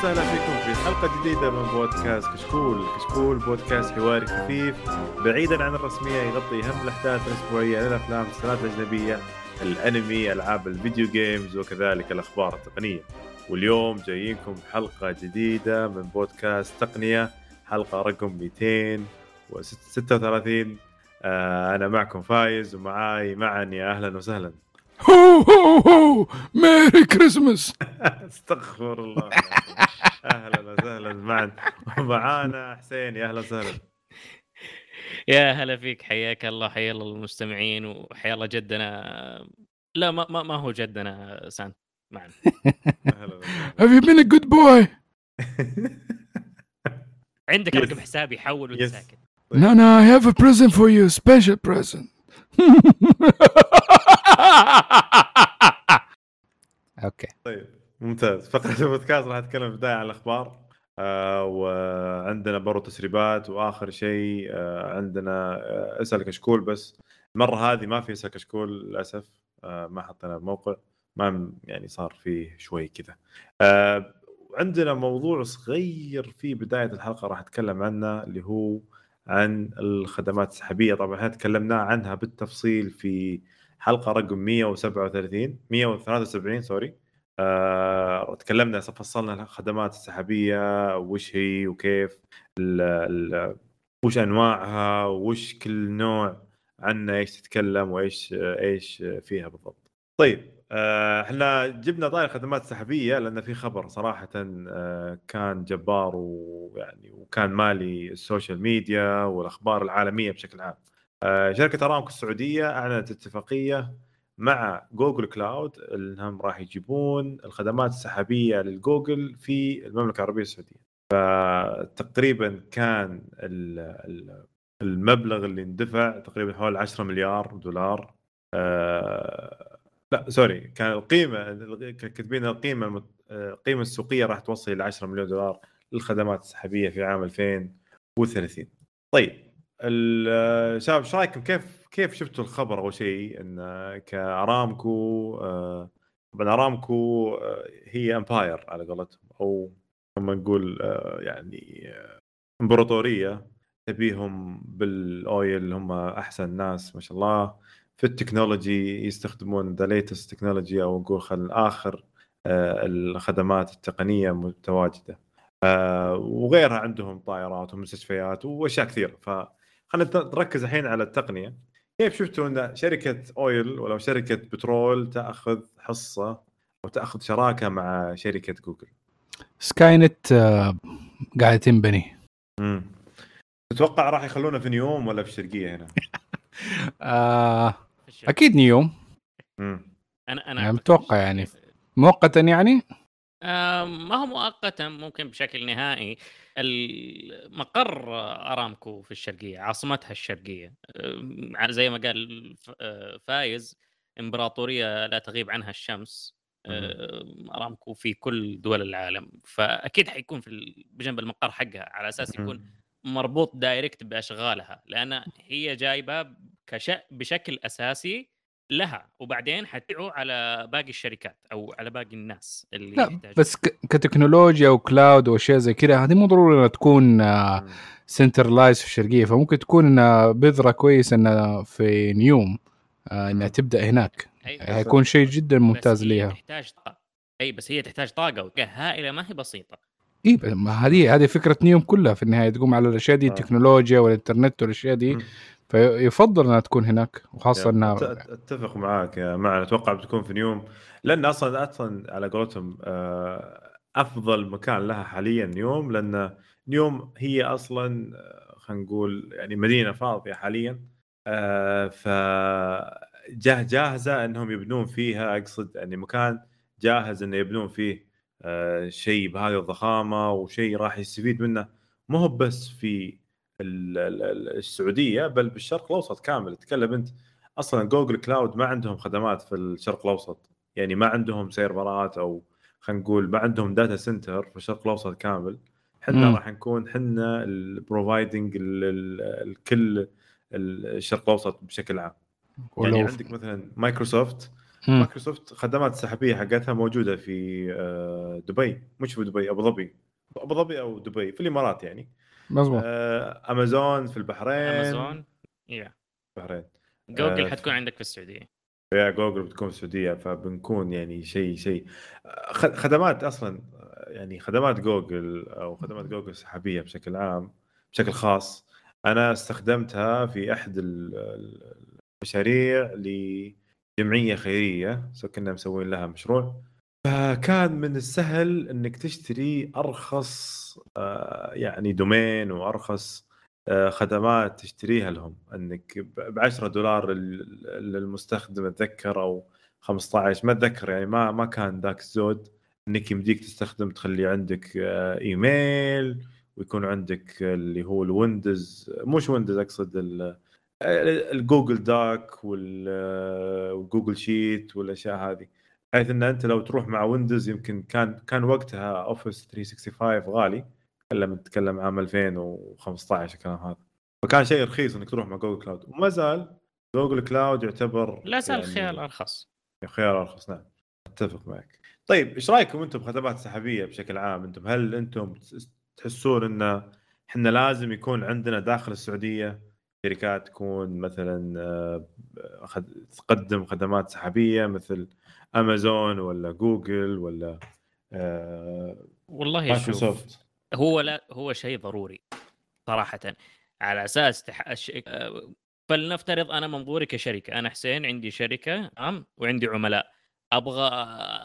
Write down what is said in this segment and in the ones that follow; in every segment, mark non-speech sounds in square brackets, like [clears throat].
وسهلا فيكم في حلقة جديدة من بودكاست كشكول، كشكول بودكاست حواري خفيف بعيدا عن الرسمية يغطي أهم الأحداث الأسبوعية للأفلام المسلسلات الأجنبية، الأنمي، ألعاب ال video games وكذلك الأخبار التقنية. واليوم جايينكم بحلقة جديدة من بودكاست تقنية، حلقة رقم 236 آه أنا معكم فايز ومعاي معا يا أهلا وسهلا. هو هو هو. ميري كريسماس. [laughs] استغفر الله. أهلا وسهلا معا. ومعانا حسين يا أهلا وسهلا. يا هلا فيك حياك الله حيا الله المستمعين وحيا الله جدنا. لا ما ما, ما هو جدنا سان معنا [laughs] Have you been a good boy? [laughs] عندك. رقم حسابي حول وانت. ساكت No, no, I have a present for you, special present. [laughs] أوكي. طيب ممتاز. فقرة البودكاست راح أتكلم في البداية عن الأخبار. آه وعندنا برضو تسريبات وآخر شيء آه عندنا آه اسال كشكول بس. المرة هذه ما في اسال كشكول للأسف. آه ما حطينا الموقع ما يعني صار فيه شوي كذا. آه عندنا موضوع صغير في بداية الحلقة راح أتكلم عنه اللي هو عن الخدمات السحابية. طبعا إحنا تكلمنا عنها بالتفصيل في حلقة رقم 137 173 sorry آه، تكلمنا فصلنا الخدمات السحابية وش هي وكيف ال ال وش أنواعها وش كل نوع عنه إيش تتكلم وإيش إيش فيها بالضبط. طيب آه، إحنا جبنا طاري الخدمات السحابية لأن في خبر صراحة آه، كان جبار ويعني وكان مالي ال social media والأخبار العالمية بشكل عام. آه، شركة أرامكو السعودية أعلنت اتفاقية مع Google Cloud إنهم راح يجيبون الخدمات السحابية للجوجل في المملكة العربية السعودية. فتقريبا كان ال- ال- المبلغ اللي اندفع تقريبا حوالي 10 مليار دولار آه، لا sorry كان القيمة كاتبين القيمة القيمة السوقية راح توصل إلى 10 مليون دولار للخدمات السحابية في عام 2030. طيب شباب إيش رأيكم؟ كيف كيف شفتوا الخبر أول شيء؟ إن كأرامكو آه، طبعا أرامكو آه، هي empire على قولتهم أو لما نقول آه، يعني إمبراطورية تبيهم بال oil هم أحسن ناس ما شاء الله. في ال technology يستخدمون the latest technology أو نقول خل آخر الخدمات التقنية متواجدة. وغيرها عندهم طائرات ومستشفيات وأشياء كثيرة. فخلينا نركز الحين على التقنية. كيف شفتوا إن شركة أويل ولو شركة بترول تأخذ حصة أو تأخذ شراكة مع شركة جوجل؟ سكاي نت آه، قاعدة تنبني. امم تتوقع راح يخلونا في نيوم ولا في الشرقية هنا؟ [laughs] آه أكيد نيوم. أنا أنا يعني متوقع يعني. مؤقتا يعني؟ آم، ما هو مؤقتا ممكن بشكل نهائي. المقر أرامكو في الشرقية عاصمتها الشرقية. زي ما قال فايز إمبراطورية لا تغيب عنها الشمس. أرامكو في كل دول العالم. فأكيد حيكون في بجنب المقر حقها على أساس يكون مربوط دايركت بأشغالها لأن هي جايبة كش... بشكل أساسي لها وبعدين حتبيعه على باقي الشركات أو على باقي الناس اللي لا يحتاجون. بس كتكنولوجيا و cloud وأشياء زي كذا هذه مو ضروري إنها تكون. centralized في الشرقية فممكن تكون إنها بذرة كويس إنها في نيوم آه، إنها. تبدأ هناك بس- هيكون شيء جدا ممتاز ليها تحتاج طاقة أي بس هي تحتاج طاقة هائله ما هي بسيطة إي هذه هذه فكرة نيوم كلها في النهاية تقوم على الأشياء دي آه. التكنولوجيا والإنترنت والأشياء دي. فيفضل إنها تكون هناك وخاصة إنها أتفق معاك يا معنا أتوقع بتكون في نيوم. لأن أصلا أصلا على قولتهم آه، أفضل مكان لها حاليا نيوم لأن نيوم هي أصلا آه، خلينا نقول يعني مدينة فاضية حاليا. آه، ف جاه جاهزة إنهم يبنون فيها أقصد يعني مكان جاهز إنه يبنون فيه شيء بهذه الضخامة وشيء راح يستفيد منه. مو هو بس في السعودية بل بالشرق الأوسط كامل. تتكلم أنت. أصلا جوجل cloud ما عندهم خدمات في الشرق الأوسط. يعني ما عندهم سيرفرات أو خلينا نقول ما عندهم data center في الشرق الأوسط كامل. إحنا. راح نكون إحنا ال providing لكل الشرق الأوسط بشكل عام. يعني ولو عندك مثلا مايكروسوفت مم. مايكروسوفت خدمات السحابيه حقتها موجودة في آه، دبي. مش في دبي أبو ظبي. أبو ظبي أو دبي في الإمارات يعني. مظبوط. آه، أمازون في البحرين. أمازون يا البحرين جوجل آه، حتكون عندك في السعودية. يا جوجل بتكون في السعودية فبنكون يعني شيء شيء. خ- خدمات أصلا يعني خدمات جوجل أو خدمات جوجل السحابيه بشكل عام بشكل خاص أنا استخدمتها في أحد ال- ال- المشاريع لجمعية خيرية كنا مسوين لها مشروع. فكان من السهل إنك تشتري أرخص آه، يعني domain وأرخص آه، خدمات تشتريها لهم. إنك ب 10 دولار لل- للمستخدم أتذكر أو 15 ما أتذكر يعني ما ما كان ذاك الزود. إنك يمديك تستخدم تخلي عندك آه، إيميل ويكون عندك اللي هو الويندوز مش ويندوز أقصد ال- الجوجل doc وال- والجوجل sheet والأشياء هذه. بحيث إن أنت لو تروح مع ويندوز يمكن كان كان وقتها Office 365 غالي. تكلم نتكلم عام 2015 الكلام هذا. فكان شيء رخيص إنك تروح مع جوجل cloud وما زال جوجل cloud يعتبر لا زال يعني خيار أرخص. خيار أرخص نعم. أتفق معك. طيب إيش رأيكم أنتم بخدمات سحابية بشكل عام؟ أنتم هل أنتم تحسون إن إحنا لازم يكون عندنا داخل السعودية؟ شركات تكون مثلا آه، تقدم خدمات سحابية مثل امازون ولا جوجل ولا آه، والله شوف مايكروسوفت. هو لا هو شيء ضروري صراحة. على أساس تح... الش... آه، فلنفترض أنا منظوري كشركة. أنا حسين عندي شركة تمام؟ وعندي عملاء. أبغى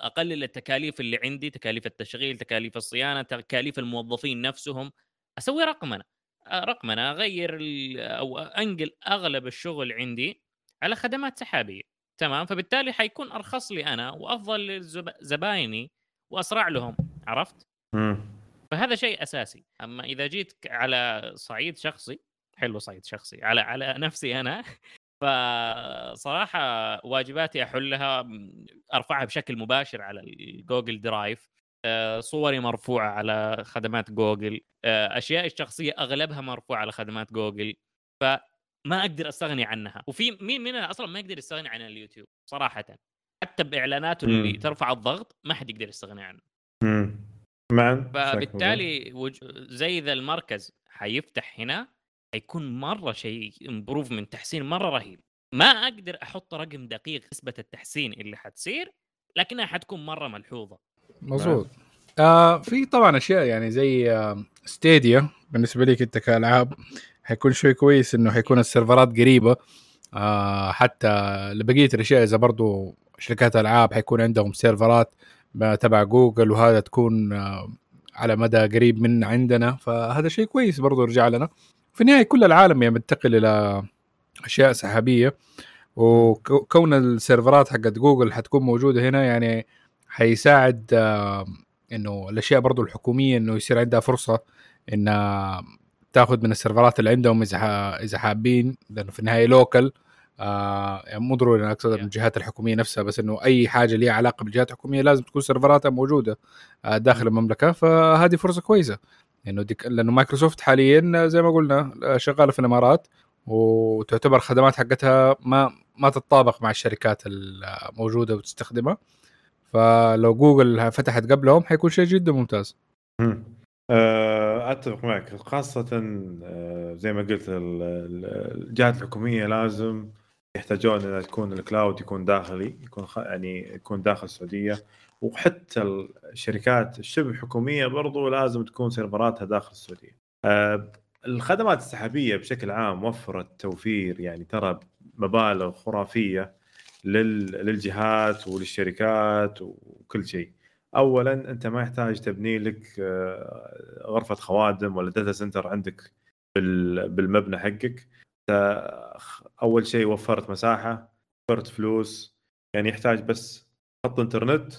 أقلل التكاليف اللي عندي تكاليف التشغيل تكاليف الصيانة تكاليف الموظفين نفسهم. أسوي رقمنه آه، رقمنه أغير ال... أو أنقل أغلب الشغل عندي على خدمات سحابية تمام؟ فبالتالي حيكون أرخص لي أنا وأفضل لزبايني وأسرع لهم عرفت؟ مم. فهذا شيء أساسي. أما إذا جيت على صعيد شخصي حلو صعيد شخصي على على نفسي أنا [laughs] فصراحة واجباتي أحلها أرفعها بشكل مباشر على الجوجل drive آه، صوري مرفوعة على خدمات جوجل. آه، اشيائي الشخصية أغلبها مرفوعة على خدمات جوجل. فما أقدر أستغني عنها. وفي مين مننا أصلا ما يقدر يستغني عن اليوتيوب صراحة. حتى باعلاناته اللي مم. ترفع الضغط ما حد يقدر يستغني عنه. مم. معا فبالتالي وج... زي ذا المركز حيفتح هنا حيكون مرة شيء improvement تحسين مرة رهيب. ما أقدر أحط رقم دقيق نسبة التحسين اللي حتصير لكنها حتكون مرة ملحوظة. مظبوط. آه في طبعا أشياء يعني زي آه Stadia بالنسبة لك أنت كألعاب حيكون شوي كويس إنه حيكون السيرفرات قريبة. آه حتى لبقية الأشياء إذا برضو شركات ألعاب حيكون عندهم سيرفرات تبع جوجل وهذا تكون آه على مدى قريب من عندنا. فهذا شيء كويس برضو يرجع لنا. في النهاية كل العالم ينتقل إلى أشياء سحابية وكون السيرفرات حقت جوجل حتكون موجودة هنا يعني حيساعد إنه الأشياء برضو الحكومية إنه يصير عندها فرصة إنها تاخذ من السيرفرات اللي عندهم إذا إذا حابين لأنه في النهاية local آه يعني مو ضروري أنا أقصد من Yeah. الجهات الحكومية نفسها بس إنه أي حاجة ليها علاقة بالجهات الحكومية لازم تكون سيرفراتها موجودة آه داخل المملكة. فهذه فرصة كويسة. إنه ديك لأنه مايكروسوفت حاليا زي ما قلنا آه، شغالة في الإمارات وتعتبر خدمات حقتها ما ما تتطابق مع الشركات الموجودة وتستخدمها. فلو جوجل فتحت قبلهم حيكون شيء جدا ممتاز مم. آه، أتفق معك خاصة آه، زي ما قلت ال- ال- الجهات الحكومية لازم يحتاجون ان تكون الكلاود يكون داخلي يكون يعني يكون داخل السعودية وحتى الشركات الشبه حكومية برضو لازم تكون سيرفراتها داخل السعودية. آه، الخدمات السحابية بشكل عام وفرت توفير يعني ترى مبالغ خرافية لل- للجهات وللشركات وكل شيء. اولا أنت ما يحتاج تبني لك آه، غرفة خوادم ولا data center عندك بال- بالمبنى حقك. أول شيء وفرت مساحة وفرت فلوس. يعني يحتاج بس خط إنترنت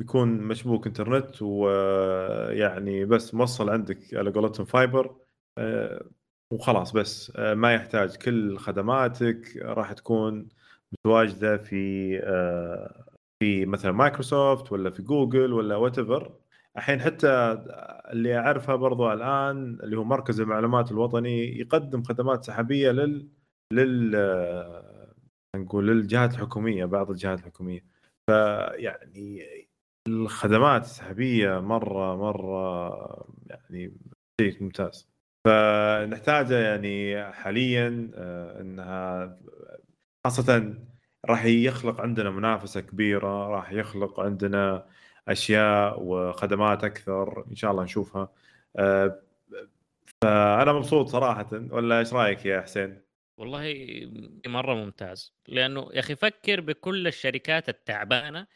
يكون مشبوك إنترنت ويعني بس موصل عندك على قولتهم fiber آه، وخلاص بس. آه، ما يحتاج كل خدماتك راح تكون متواجدة في آه، في مثلا مايكروسوفت ولا في جوجل ولا whatever الحين حتى اللي أعرفها برضو الآن اللي هو مركز المعلومات الوطني يقدم خدمات سحابية لل لل آه، نقول للجهات الحكومية بعض الجهات الحكومية. فيعني الخدمات السحابية مرة مرة يعني شيء ممتاز. فنحتاجه يعني حاليا آه، إنها خاصة راح يخلق عندنا منافسة كبيرة راح يخلق عندنا أشياء وخدمات أكثر إن شاء الله نشوفها. آه، فأنا مبسوط صراحة. ولا إيش رأيك يا حسين؟ والله مرة ممتاز. لأنه يا أخي فكر بكل الشركات التعبانة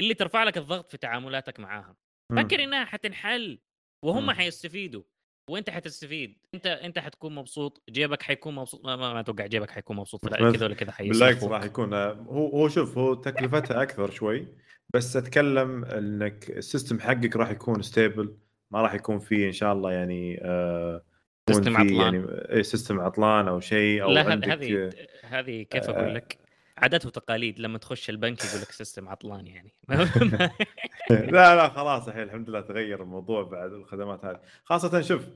اللي ترفع لك الضغط في تعاملاتك معاها فكر إنها حتنحل وهم حيستفيدوا. وانت حتستفيد. انت انت حتكون مبسوط جيبك حيكون مبسوط. ما, ما, أتوقع جيبك حيكون مبسوط. كذا ولا كذا بالعكس راح يكون هو هو شوف هو تكلفتها أكثر شوي بس أتكلم إنك ال system حقك راح يكون stable ما راح يكون فيه إن شاء الله يعني آه system عطلان. يعني اي system عطلان أو شيء أو لا هذه هذه كيف أقول لك؟ عادات وتقاليد لما تخش البنك يقول لك سيستم عطلان يعني. [laughs] [laughs] لا لا خلاص الحين الحمد لله تغير الموضوع بعد الخدمات هذه. خاصة شوف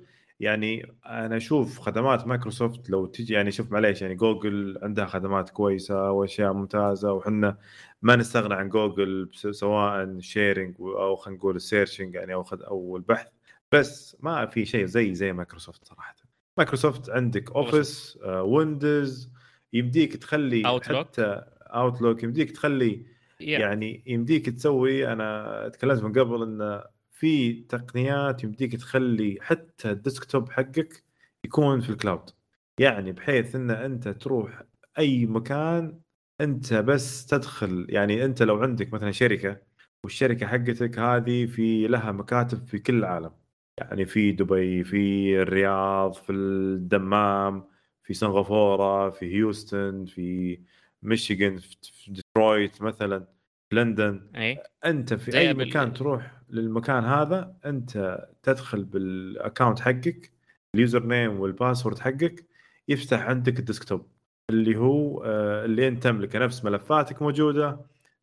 يعني أنا أشوف خدمات مايكروسوفت لو تجي يعني شوف معليش يعني جوجل عندها خدمات كويسة وأشياء ممتازة وحنا ما نستغنى عن جوجل سواء sharing أو خلينا نقول ال searching يعني أو أو البحث. بس ما في شيء زي زي مايكروسوفت صراحة. مايكروسوفت عندك Office Windows يمديك تخلي Outlook حتى Outlook يمديك تخلي yeah. يعني يمديك تسوي أنا تكلمت من قبل انه في تقنيات يمديك تخلي حتى ال desktop حقك يكون في ال cloud. يعني بحيث إن أنت تروح أي مكان أنت بس تدخل يعني أنت لو عندك مثلا شركة والشركة حقتك هذه في لها مكاتب في كل العالم. يعني في دبي في الرياض في الدمام في سنغافوره في هيوستن في ميشيغان في ديترويت مثلا في لندن. أي. أنت في أي مكان تروح للمكان هذا أنت تدخل بال account حقك ال username وال password حقك يفتح عندك ال desktop اللي هو آه، اللي أنت تملكه. نفس ملفاتك موجودة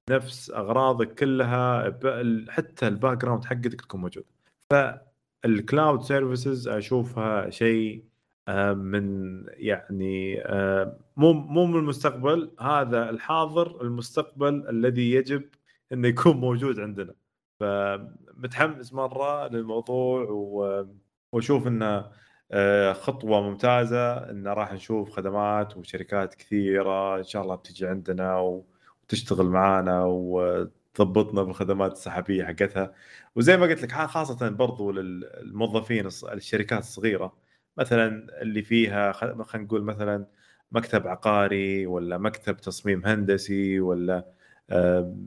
نفس أغراضك كلها حتى ال background حقتك تكون موجودة. فال cloud services أشوفها شيء من يعني آه، مو مو من المستقبل هذا الحاضر المستقبل الذي يجب إنه يكون موجود عندنا. فمتحمس مرة للموضوع وأشوف إنه آه، خطوة ممتازة إن راح نشوف خدمات وشركات كثيرة إن شاء الله بتجي عندنا وتشتغل معنا وتضبطنا بالخدمات السحابية حقتها. وزي ما قلت لك خاصة برضو للموظفين الشركات الصغيرة. مثلا اللي فيها خلينا نقول مثلا مكتب عقاري ولا مكتب تصميم هندسي ولا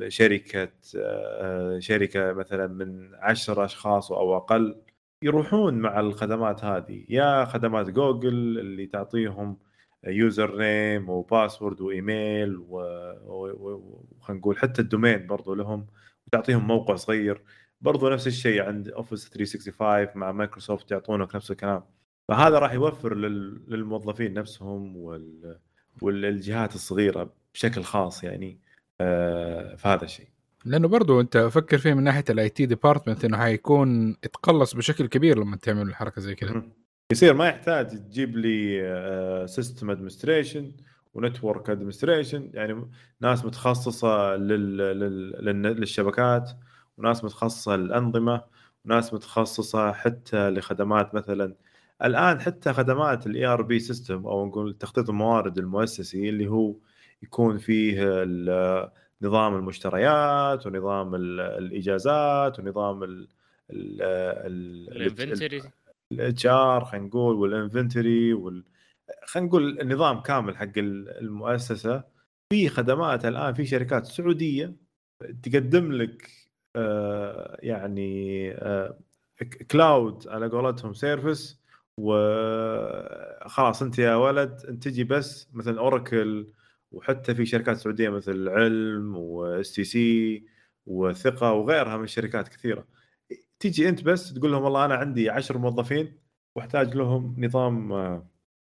شركة آه، شركة مثلا من عشر أشخاص أو أقل يروحون مع الخدمات هذه. يا خدمات جوجل اللي تعطيهم username و password وإيميل وخلينا نقول حتى ال domain برضو لهم وتعطيهم موقع صغير. برضو نفس الشيء عند Office 365 مع مايكروسوفت يعطونك نفس الكلام. فهذا راح يوفر للموظفين نفسهم والجهات الصغيرة بشكل خاص يعني آه، في هذا الشيء. لأنه برضو أنت فكر فيه من ناحية ال IT department إنه حيكون يتقلص بشكل كبير لما تعمل الحركه زي كذا يصير ما يحتاج تجيب لي system administration و network administration يعني ناس متخصصة لل... لل... للشبكات وناس متخصصة للأنظمة وناس متخصصة حتى لخدمات مثلا الآن حتى خدمات ال ERP system أو نقول تخطيط الموارد المؤسسي اللي هو يكون فيه نظام المشتريات ونظام الإجازات ونظام ال inventory ال HR خلينا نقول وال inventory وال خلينا نقول النظام كامل حق المؤسسة. في خدمات الآن في شركات سعودية تقدم لك آه، يعني cloud آه، على قولتهم service وخلاص أنت يا ولد أنت تجي بس مثل أوراكل وحتى في شركات سعودية مثل علم و STC وثقة وغيرها من الشركات كثيرة. تيجي أنت بس تقول لهم والله أنا عندي 10 موظفين واحتاج لهم نظام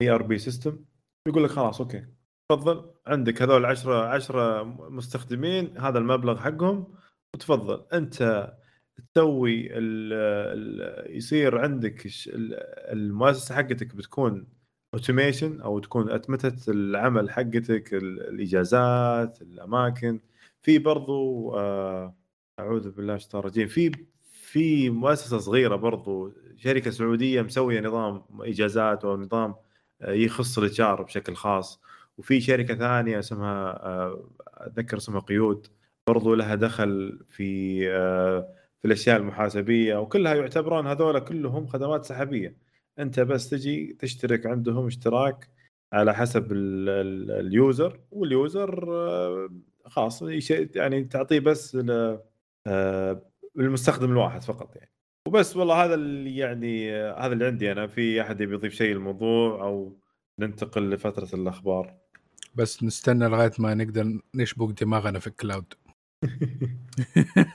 ERP system يقول لك خلاص okay. تفضل عندك هذول 10 10 مستخدمين هذا المبلغ حقهم وتفضل. أنت تسوي يصير عندك المؤسسة حقتك بتكون automation أو تكون اتمته العمل حقتك الإجازات الأماكن. في برضو آه أعوذ بالله الشيطان الرجيم. في في مؤسسة صغيرة برضو شركة سعودية مسوية نظام إجازات أو نظام آه، يخص ال H بشكل خاص. وفي شركة ثانية اسمها آه، أتذكر اسمها قيود برضو لها دخل في في الأشياء المحاسبية وكلها يعتبرون هذول كلهم خدمات سحبيه أنت بس تجي تشترك عندهم اشتراك على حسب اليوزر واليوزر خاص يعني تعطيه بس للمستخدم الواحد فقط يعني. وبس والله هذا اللي يعني هذا اللي عندي أنا. في أحد يبي يضيف شيء للموضوع أو ننتقل لفترة الأخبار؟ بس نستنى لغاية ما نقدر نشبك دماغنا في الكلاود.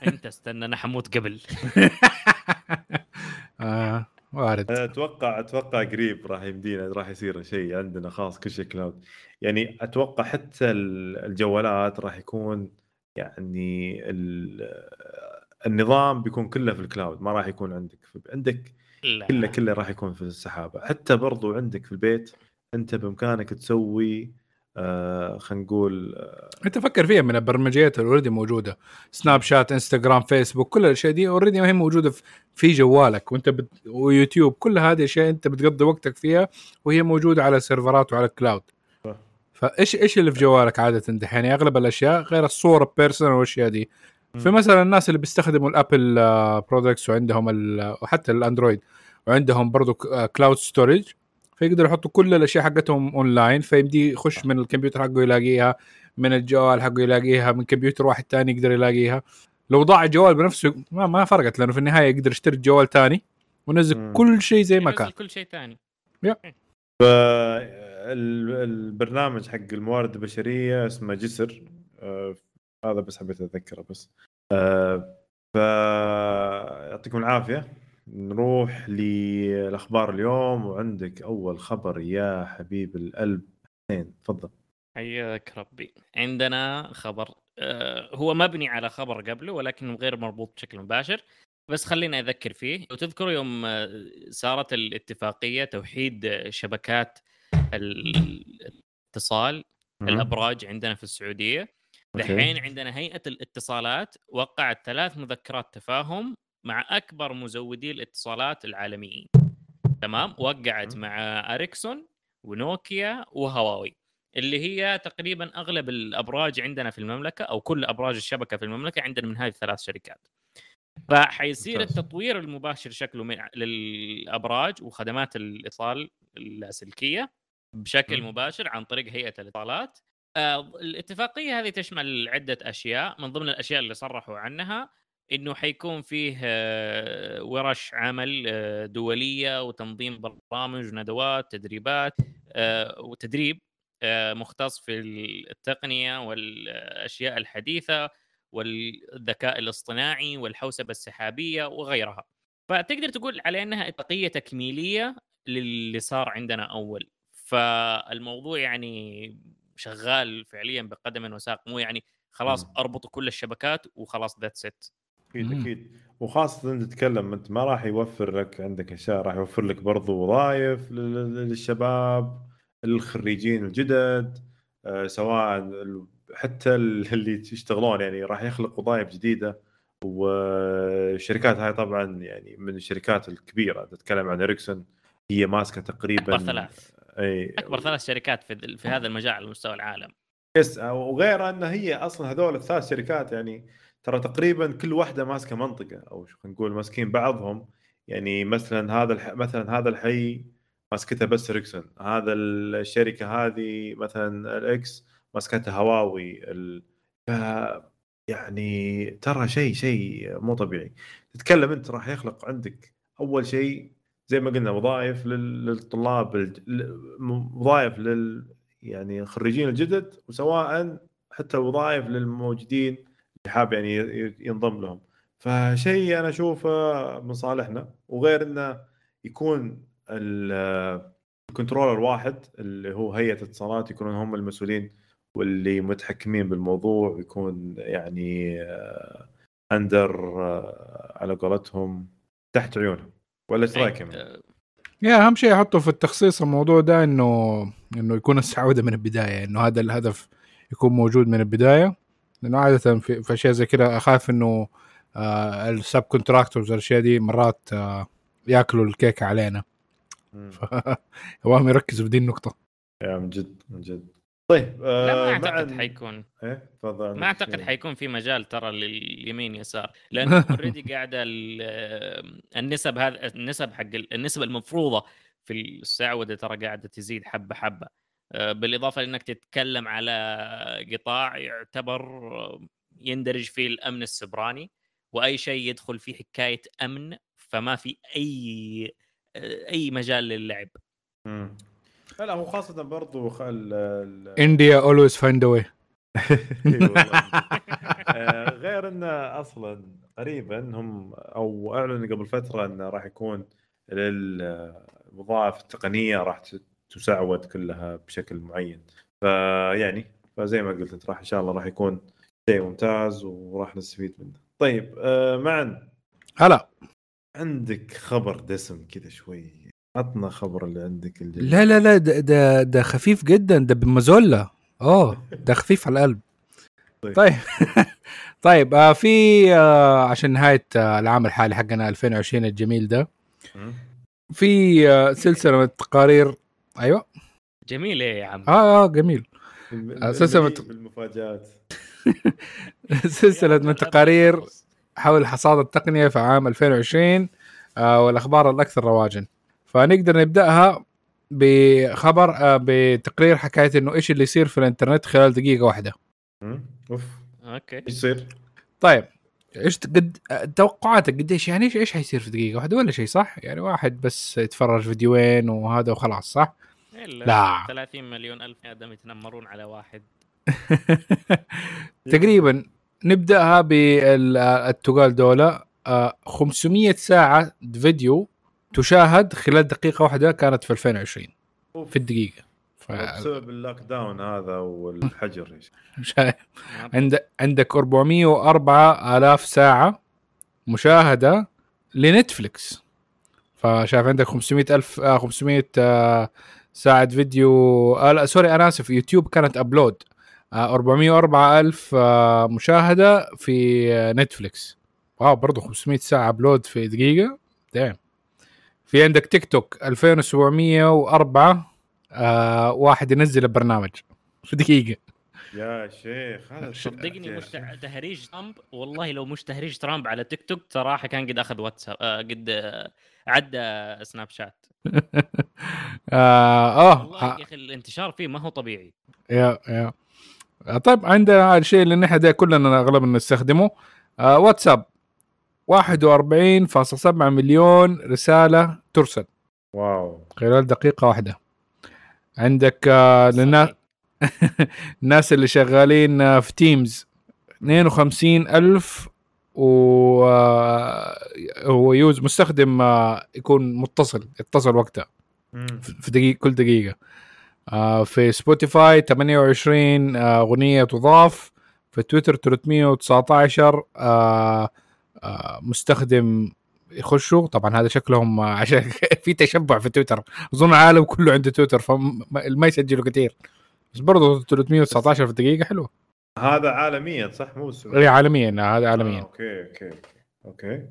انت استنى أنا حموت قبل. [laughs] آه وارد. أتوقع أتوقع قريب راح يمدينا راح يصير شيء عندنا خاص كل شيء cloud يعني أتوقع حتى الجوالات راح يكون يعني النظام بيكون كله في ال cloud ما راح يكون عندك عندك لا. كله كله راح يكون في السحابة. حتى برضو عندك في البيت أنت بإمكانك تسوي آه خلينا نقول آه أنت فكر فيها من البرمجيات اللي already موجودة. سناب شات انستغرام فيسبوك كل الأشياء دي already ما هي موجودة في جوالك. وأنت بت... ويوتيوب كل هذه الأشياء أنت بتقضي وقتك فيها وهي موجودة على السيرفرات وعلى ال cloud فايش إيش اللي في جوالك عادة دحين؟ يعني أغلب الأشياء غير الصورة personal والأشياء دي. فمثلا الناس اللي بيستخدموا ال Apple products وعندهم وحتى الأندرويد وعندهم برضو cloud storage فيقدروا يحطوا كل الأشياء حقتهم اونلاين فيمدي يخش من الكمبيوتر حقه يلاقيها من الجوال حقه يلاقيها من كمبيوتر واحد ثاني يقدر يلاقيها. لو ضاع الجوال بنفسه ما, ما فرقت لأنه في النهاية يقدر يشتري جوال ثاني ونزل كل شيء زي ما كان. كل شيء ثاني البرنامج حق الموارد البشرية اسمه جسر. آه هذا بس حبيت اذكره بس. آه فيعطيكم العافية. نروح للأخبار اليوم وعندك أول خبر يا حبيب القلب. اثنين تفضل. حياك ربي. عندنا خبر آه هو مبني على خبر قبله ولكنه غير مربوط بشكل مباشر. بس خلينا أذكر فيه وتذكروا يوم آه، صارت الاتفاقية توحيد شبكات الاتصال الأبراج عندنا في السعودية. دحين عندنا هيئة الاتصالات وقعت ثلاث مذكرات تفاهم مع أكبر مزودي الاتصالات العالميين. تمام؟ وقعت مع إريكسون ونوكيا وهواوي اللي هي تقريبا أغلب الأبراج عندنا في المملكة أو كل أبراج الشبكة في المملكة عندنا من هذه الثلاث شركات. فحيصير التطوير المباشر شكله من للأبراج وخدمات الإتصال اللاسلكيه بشكل مباشر عن طريق هيئة الاتصالات. آه الاتفاقية هذه تشمل عدة أشياء من ضمن الأشياء اللي صرحوا عنها إنه حيكون فيه آه ورش عمل آه دولية وتنظيم برامج وندوات تدريبات آه وتدريب مختص في التقنية والأشياء الحديثة والذكاء الاصطناعي والحوسبة السحابية وغيرها. فتقدر تقول على إنها اتفاقيه تكميلية للي صار عندنا أول. فالموضوع يعني شغال فعليا بقدم وساق مو يعني خلاص أربطوا كل الشبكات وخلاص ذاتس ات أكيد أكيد. وخاصة انت تتكلم أنت ما راح يوفر لك عندك أشياء راح يوفر لك برضو وظائف للشباب الخريجين الجدد آه، سواء حتى [laughs] اللي يشتغلون يعني راح يخلق وظائف جديدة. والشركات هاي طبعا يعني من الشركات الكبيرة. تتكلم عن اريكسون هي ماسكة تقريبا أكبر ثلاث. أي أكبر ثلاث شركات في في هذا المجال على مستوى العالم. yes وغير أن هي أصلا هذول الثلاث شركات يعني ترى تقريبا كل واحدة ماسكة منطقة أو خلينا نقول ماسكين بعضهم. يعني مثلا هذا الح... مثلا هذا الحي ماسكتها بس اريكسون. هذا الشركة هذه مثلا الإكس ماسكتها هواوي. ال... ف... يعني ترى شيء شيء مو طبيعي. تتكلم أنت راح يخلق عندك أول شيء زي ما قلنا وظائف للطلاب وظائف لل يعني الخريجين الجدد وسواء حتى وظائف للموجودين حاب يعني ينضم لهم. فشيء أنا أشوفه من صالحنا وغير إنه يكون الكنترولر واحد اللي هو هيئة اتصالات يكونون هم المسؤولين واللي متحكمين بالموضوع يكون يعني under آه، على قولتهم تحت عيونهم. ولا إيش رأيك يا أهم شيء أحطه في التخصيص الموضوع ده إنه إنه يكون السعودة من البداية إنه هذا الهدف يكون موجود من البداية. لأنه عادة في, في أشياء زي كذا أخاف إنه آه ال subcontractors والاشياء دي مرات آه يأكلوا الكيكة علينا. [laughs] فهم يركزوا في دي النقطة. يا من جد من جد. طيب آه لا ما أعتقد حيكون. إيه تفضل ما أعتقد حيكون في مجال ترى لليمين يسار لأنه [laughs] اوريدي قاعدة ال- النسب هذا النسب حق ال- النسب المفروضة في السعودة ترى قاعدة تزيد حبة حبة. بالإضافة لأنك تتكلم على قطاع يعتبر آه، يندرج فيه الأمن السبراني وأي شيء يدخل فيه حكاية أمن فما في أي آه، أي مجال للعب مم. لا لا هو خاصة برضو خ... ال... ال... انديا اولويز فايند واي إي والله. [laughs] آه، غير انه أصلا قريبا هم أو أعلنوا قبل فترة انه راح يكون للوظائف التقنية راح ت- تسعود كلها بشكل معين. فيعني فزي ما قلت انت راح إن شاء الله راح يكون شيء ممتاز وراح نستفيد منه. طيب آه، معا هلا. عندك خبر دسم كذا شوي. عطنا خبر اللي عندك الجديد. لا لا لا ده ده, ده خفيف جدا. ده بمازولا اوه ده خفيف على القلب. طيب. طيب. [laughs] طيب آه في آه عشان نهاية آه العام الحالي حقنا 2020 الجميل ده. في آه سلسلة من التقارير أيوه. جميل إيه يا عم؟ آه آه جميل. الم- أساساً المليء مت- بالمفاجآت. [laughs] سلسلة من التقارير حول حصاد التقنية في عام 2020 آه والأخبار الأكثر رواجا. فنقدر نبدأها بخبر آه بتقرير حكاية إنه إيش اللي يصير في الإنترنت خلال دقيقة واحدة. أوف. أوكي. إيش يصير؟ طيب إيش قد توقعاتك قديش؟ يعني إيش إيش حيصير في دقيقة واحدة؟ ولا شيء صح؟ يعني واحد بس يتفرج فيديوين وهذا وخلاص صح؟ لا. 30 مليون ألف آدم يتنمرون على واحد [laughs] تقريبا نبدأها بالتقال دولة آه، 500 ساعة فيديو تشاهد خلال دقيقة واحدة كانت في 2020 أوف. في الدقيقة ف... بسبب ال lockdown هذا والحجر [laughs] عند... عندك 404 آلاف ساعة مشاهدة لنتفليكس فشايف عندك 500 ألف آه 500 ساعة فيديو آه لا sorry أنا آسف يوتيوب كانت upload. آه 404 ألف آه مشاهدة في آه نتفليكس. wow برضو 500 ساعة upload في دقيقة. دايم في عندك تيك توك 2704 آه واحد ينزل البرنامج في دقيقة. يا شيخ هذا صدقني مش. تهريج ترامب. والله لو مش تهريج ترامب على تيك توك صراحة كان قد أخذ واتساب آه قد آه عدى سناب شات. [laughs] آه, والله آه. يا أخي الانتشار فيه ما هو طبيعي. yeah yeah. طيب عندنا الشيء اللي نحن ده كلنا اغلبنا نستخدمه آه واتساب. 41.7 مليون رسالة ترسل. wow. خلال دقيقة واحدة. عندك آه للناس [laughs] الناس اللي شغالين آه، في تيمز 52 ألف و آه، هو user مستخدم آه، يكون متصل يتصل وقتها. في دقيقة كل دقيقة. آه في سبوتيفاي 28 آه، أغنية تضاف. في تويتر 319 آه آه مستخدم يخشوا. طبعا هذا شكلهم [laughs] عشان في تشبع في تويتر. أظن العالم كله عنده تويتر فما يسجلوا كثير. بس برضه 319 في دقيقة حلوة. هذا عالميا صح؟ مو هي عالميا آه، هذا آه، عالميا okay okay okay.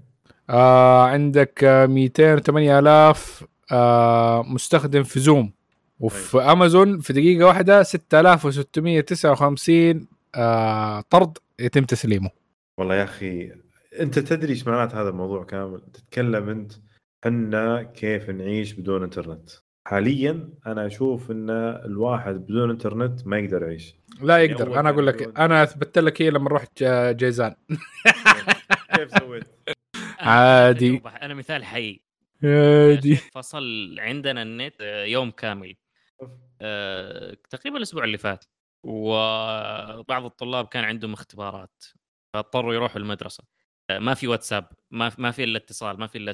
آه عندك آه 208 آلاف آه مستخدم في زوم. وفي أمازون في دقيقة واحدة 6659 آه طرد يتم تسليمه. والله يا أخي أنت تدري إيش معنات هذا الموضوع كامل؟ تتكلم أنت حنا كيف نعيش بدون إنترنت. حاليا أنا أشوف إن الواحد بدون إنترنت ما يقدر يعيش. لا أول يقدر. أنا أقول لك أنا أثبت لك هي لما رحت جيزان. [laughs] كيف سويت؟ عادي. أنا مثال حي عادي. فصل عندنا النت آه، يوم كامل. آه، تقريبا الأسبوع اللي فات. وبعض الطلاب كان عندهم اختبارات. فاضطروا يروحوا المدرسة. آه، ما في واتساب ما ما في إلا اتصال ما في إلا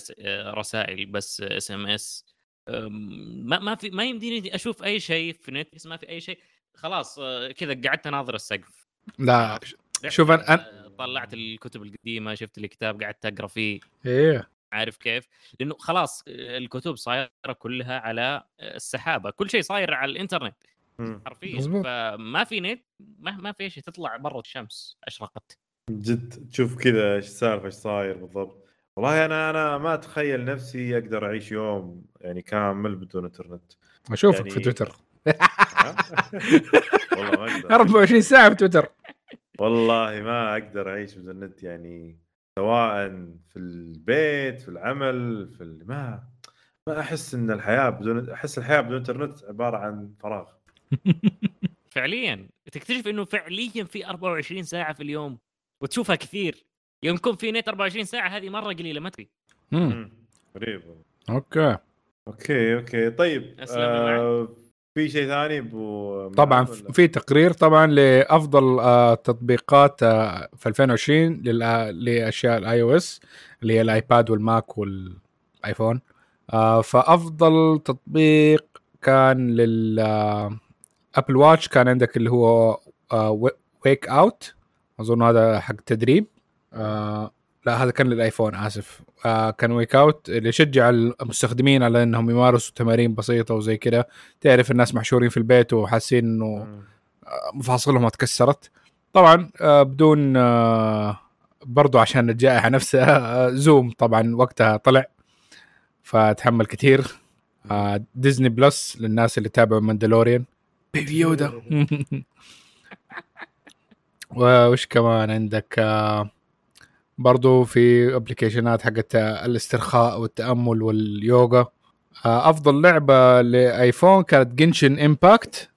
رسائل بس SMS. ما ما في ما يمديني أشوف أي شيء في نتفلكس ما في أي شيء. خلاص آه، كذا قعدت أناظر السقف. لا شوف أنا- آه، طلعت الكتب القديمة شفت الكتاب قعدت أقرأ فيه. إيه. عارف كيف؟ لأنه خلاص الكتب صايرة كلها على السحابة، كل شيء صاير على الإنترنت،. حرفيا. فما في نت ما, ما في شيء تطلع برا الشمس أشرقت. جد تشوف كذا إيش السالفه إيش صاير بالضبط. والله أنا أنا ما أتخيل نفسي أقدر أعيش يوم يعني كامل بدون إنترنت. أشوفك يعني- في تويتر؟ [laughs] والله ما أقدر. 24 ساعة في تويتر. والله ما أقدر أعيش بدون نت يعني سواء في البيت في العمل في ال... ما ما أحس إن الحياة بدون أحس الحياة بدون إنترنت عبارة عن فراغ. [laughs] فعليا. تكتشف إنه فعليا في 24 ساعة في اليوم وتشوفها كثير. يوم يكون في نت 24 ساعة هذه مرة قليلة ما تدري. مم. مم. غريب okay. okay okay. طيب آه في شيء ثاني أبو طبعا؟ في تقرير طبعا لأفضل آه، تطبيقات آه، في 2020 للآ- لأشياء ال iOS اللي هي الايباد والماك والايفون آه، فأفضل تطبيق كان لل آه، أبل واتش. كان عندك اللي هو workout أظن هذا حق تدريب. آه، لا هذا كان للآيفون آسف. آه، كان workout اللي يشجع المستخدمين على إنهم يمارسوا تمارين بسيطة وزي كذا تعرف الناس محشورين في البيت وحاسين إنه. مفاصلهم اتكسرت طبعا آه، بدون آه، برضو عشان الجائحة نفسها آه، زوم طبعا وقتها طلع فتحمل كثير. آه، ديزني بلس للناس اللي تابعوا ماندلوريان بيبي يودا وش كمان عندك؟ آه، برضو في application ات حقت الاسترخاء والتأمل واليوغا. آه، أفضل لعبة لآيفون كانت جنشن امباكت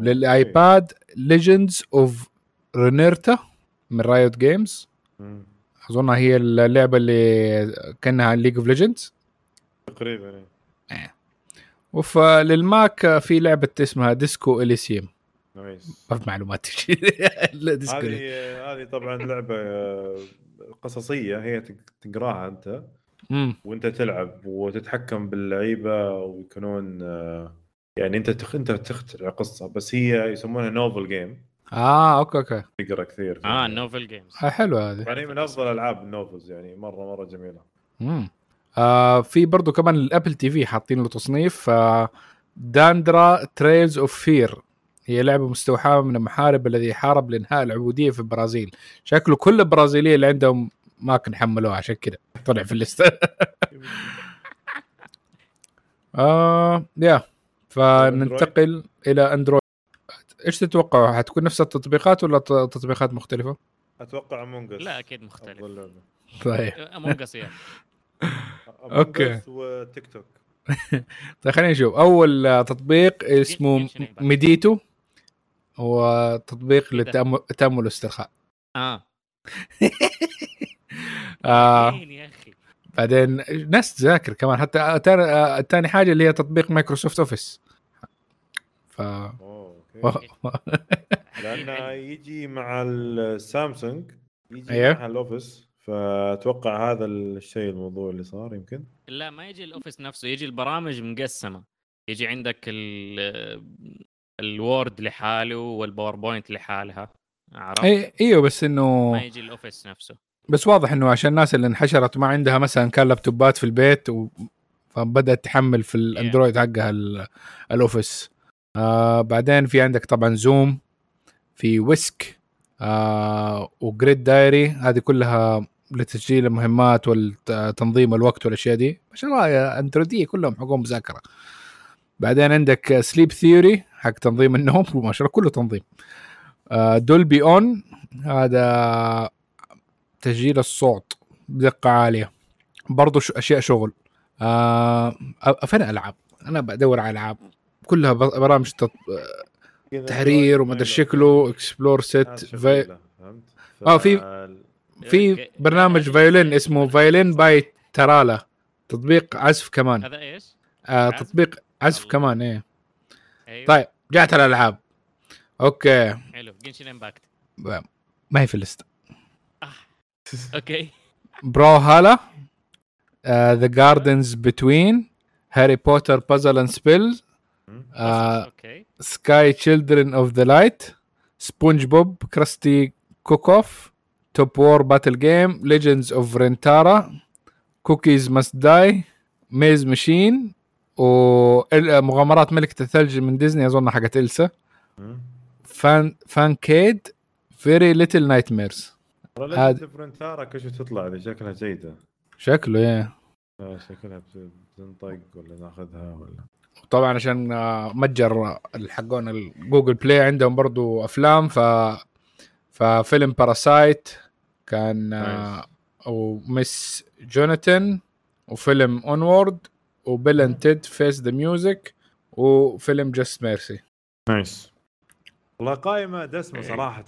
للآيباد Legends of Runeterra من Riot Games. اظنها هي اللعبة اللي كأنها League of Legends تقريبا إيه. وفللماك في لعبة اسمها Disco Elysium nice. ما في معلومات [laughs] هذه. هذه طبعا لعبة آه، قصصية هي تق- تقراها أنت. وأنت تلعب وتتحكم باللعيبة ويكونون آه، يعني أنت تخ... أنت تخترع قصة بس هي يسمونها novel game آه okay okay. تقرأ كثير. آه. novel games آه حلوة هذه. يعني من أفضل ألعاب ال novels يعني مرة مرة جميلة. مم. آه في برضو كمان ال Apple TV حاطين له تصنيف آه Dandara Trials of Fear هي لعبة مستوحاة من المحارب الذي حارب لإنهاء العبودية في البرازيل. شكله كل البرازيليه اللي عندهم ما كان حملوها عشان كذا طلع في الليستة. [laughs] آه يا فننتقل إلى أندرويد. إيش تتوقعوا؟ حتكون نفس التطبيقات ولا تطبيقات مختلفة؟ أتوقع Among لا أكيد مختلف. طيب. [laughs] Among يعني okay. Us وتيك توك [laughs] طيب خلينا نشوف. أول تطبيق اسمه. Medito. هو تطبيق إيه؟ للتأمل التأمل والاسترخاء آه. [laughs] آه. يا أخي. بعدين ناس تذاكر كمان حتى تاني آه، حاجة اللي هي تطبيق Microsoft Office. ف اوه okay [laughs] لأنه يجي مع السامسونج يجي أيوه. مع ال Office فأتوقع هذا الشيء الموضوع اللي صار يمكن. لا ما يجي ال Office نفسه يجي البرامج مقسمة. يجي عندك ال ال Word لحاله وال PowerPoint لحالها عرفت؟ اي إيوه بس إنه ما يجي ال Office نفسه. بس واضح إنه عشان الناس اللي انحشرت وما عندها مثلا كان لابتوبات في البيت و... فبدأت تحمل في الاندرويد حقها ال- ال Office آه بعدين في عندك طبعا Zoom في Whisk آه و Grid Diary هذه كلها لتسجيل المهمات وتنظيم الوقت والأشياء دي. ما شاء الله أندرويدية كلهم حقهم مذاكرة. بعدين عندك Sleep Theory حق تنظيم النوم. [laughs] ما شاء الله كله تنظيم. آه Dolby On هذا تسجيل الصوت بدقة عالية. برضو ش- أشياء شغل. آه أ- فين ألعاب. أنا بدور على ألعاب. كلها برامج تط... كذا تحرير ومدري شكله اكسبلور ست ناس في... آه، في- في okay. برنامج هذا- Violin اسمه Violin by Trala. تطبيق عزف كمان. هذا إيش؟ آه؟ تطبيق عزف. كمان إيه. أيوه. طيب جات الألعاب. أوكي. حلو. جنشن امباكت ما هي في ال list. okay. Brawlhalla The Gardens Between Harry Potter Puzzle and Spell آه، okay. Sky Children of the Light SpongeBob Krusty Cook-Off Top War Battle Game Legends of Runeterra كوكيز ماست داي ميز ماشين ومغامرات ملكة الثلج من ديزني أظن حقت إلسا. فان فان كيد فيري ليتل نايت ميرز هذا- ليجند فرنتارا كل شوي تطلع ذي شكلها جيدة. شكله يا آه، شكلها بت- بتنطق ولا ناخذها ولا. طبعا عشان آه، متجر حقون الجوجل بلاي عندهم برضو أفلام ف ففيلم باراسايت كان آه، nice. و Miss Juneteenth وفيلم Onward و Bill and Ted Face the Music وفيلم Just Mercy nice. والله قائمة دسمة صراحة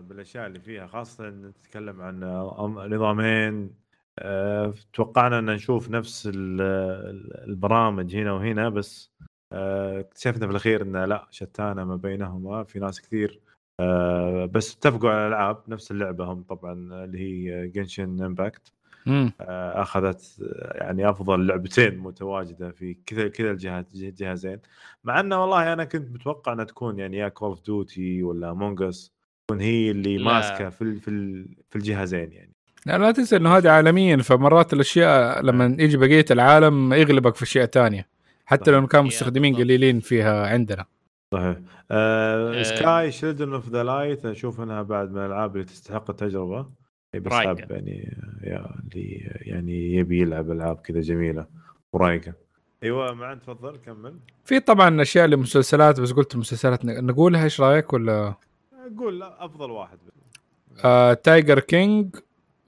بالأشياء اللي فيها خاصة ان تتكلم عن أم- نظامين أه، توقعنا أن نشوف نفس ال- ال- البرامج هنا وهنا بس أه، اكتشفنا في الأخير أن لا شتانة ما بينهما في ناس كثير أه، بس اتفقوا على الألعاب نفس اللعبة هم طبعا اللي هي Genshin Impact. آه، اخذت آه، يعني أفضل لعبتين متواجدة في كذا كذا الجهات الجهازين مع إنه والله أنا كنت متوقع إنها تكون يعني يا Call of Duty ولا Among Us تكون هي اللي لا. ماسكة في ال- في ال- في الجهازين يعني. لا, لا تنسى إنه هذه عالميا فمرات الأشياء لما يجي بقية العالم يغلبك في أشياء تانية. حتى لو كانوا مستخدمين. قليلين فيها عندنا. صحيح. آه. Sky Children of the Light أشوف إنها بعد من الألعاب اللي تستحق التجربة. بس. حاب يعني يا اللي يعني يبي يلعب ألعاب كذا جميلة ورايقة. أيوه معن تفضل كمل. في طبعا أشياء لمسلسلات بس قلت المسلسلات ن- نقولها إيش رأيك ولا؟ قول أفضل واحد. آه Tiger King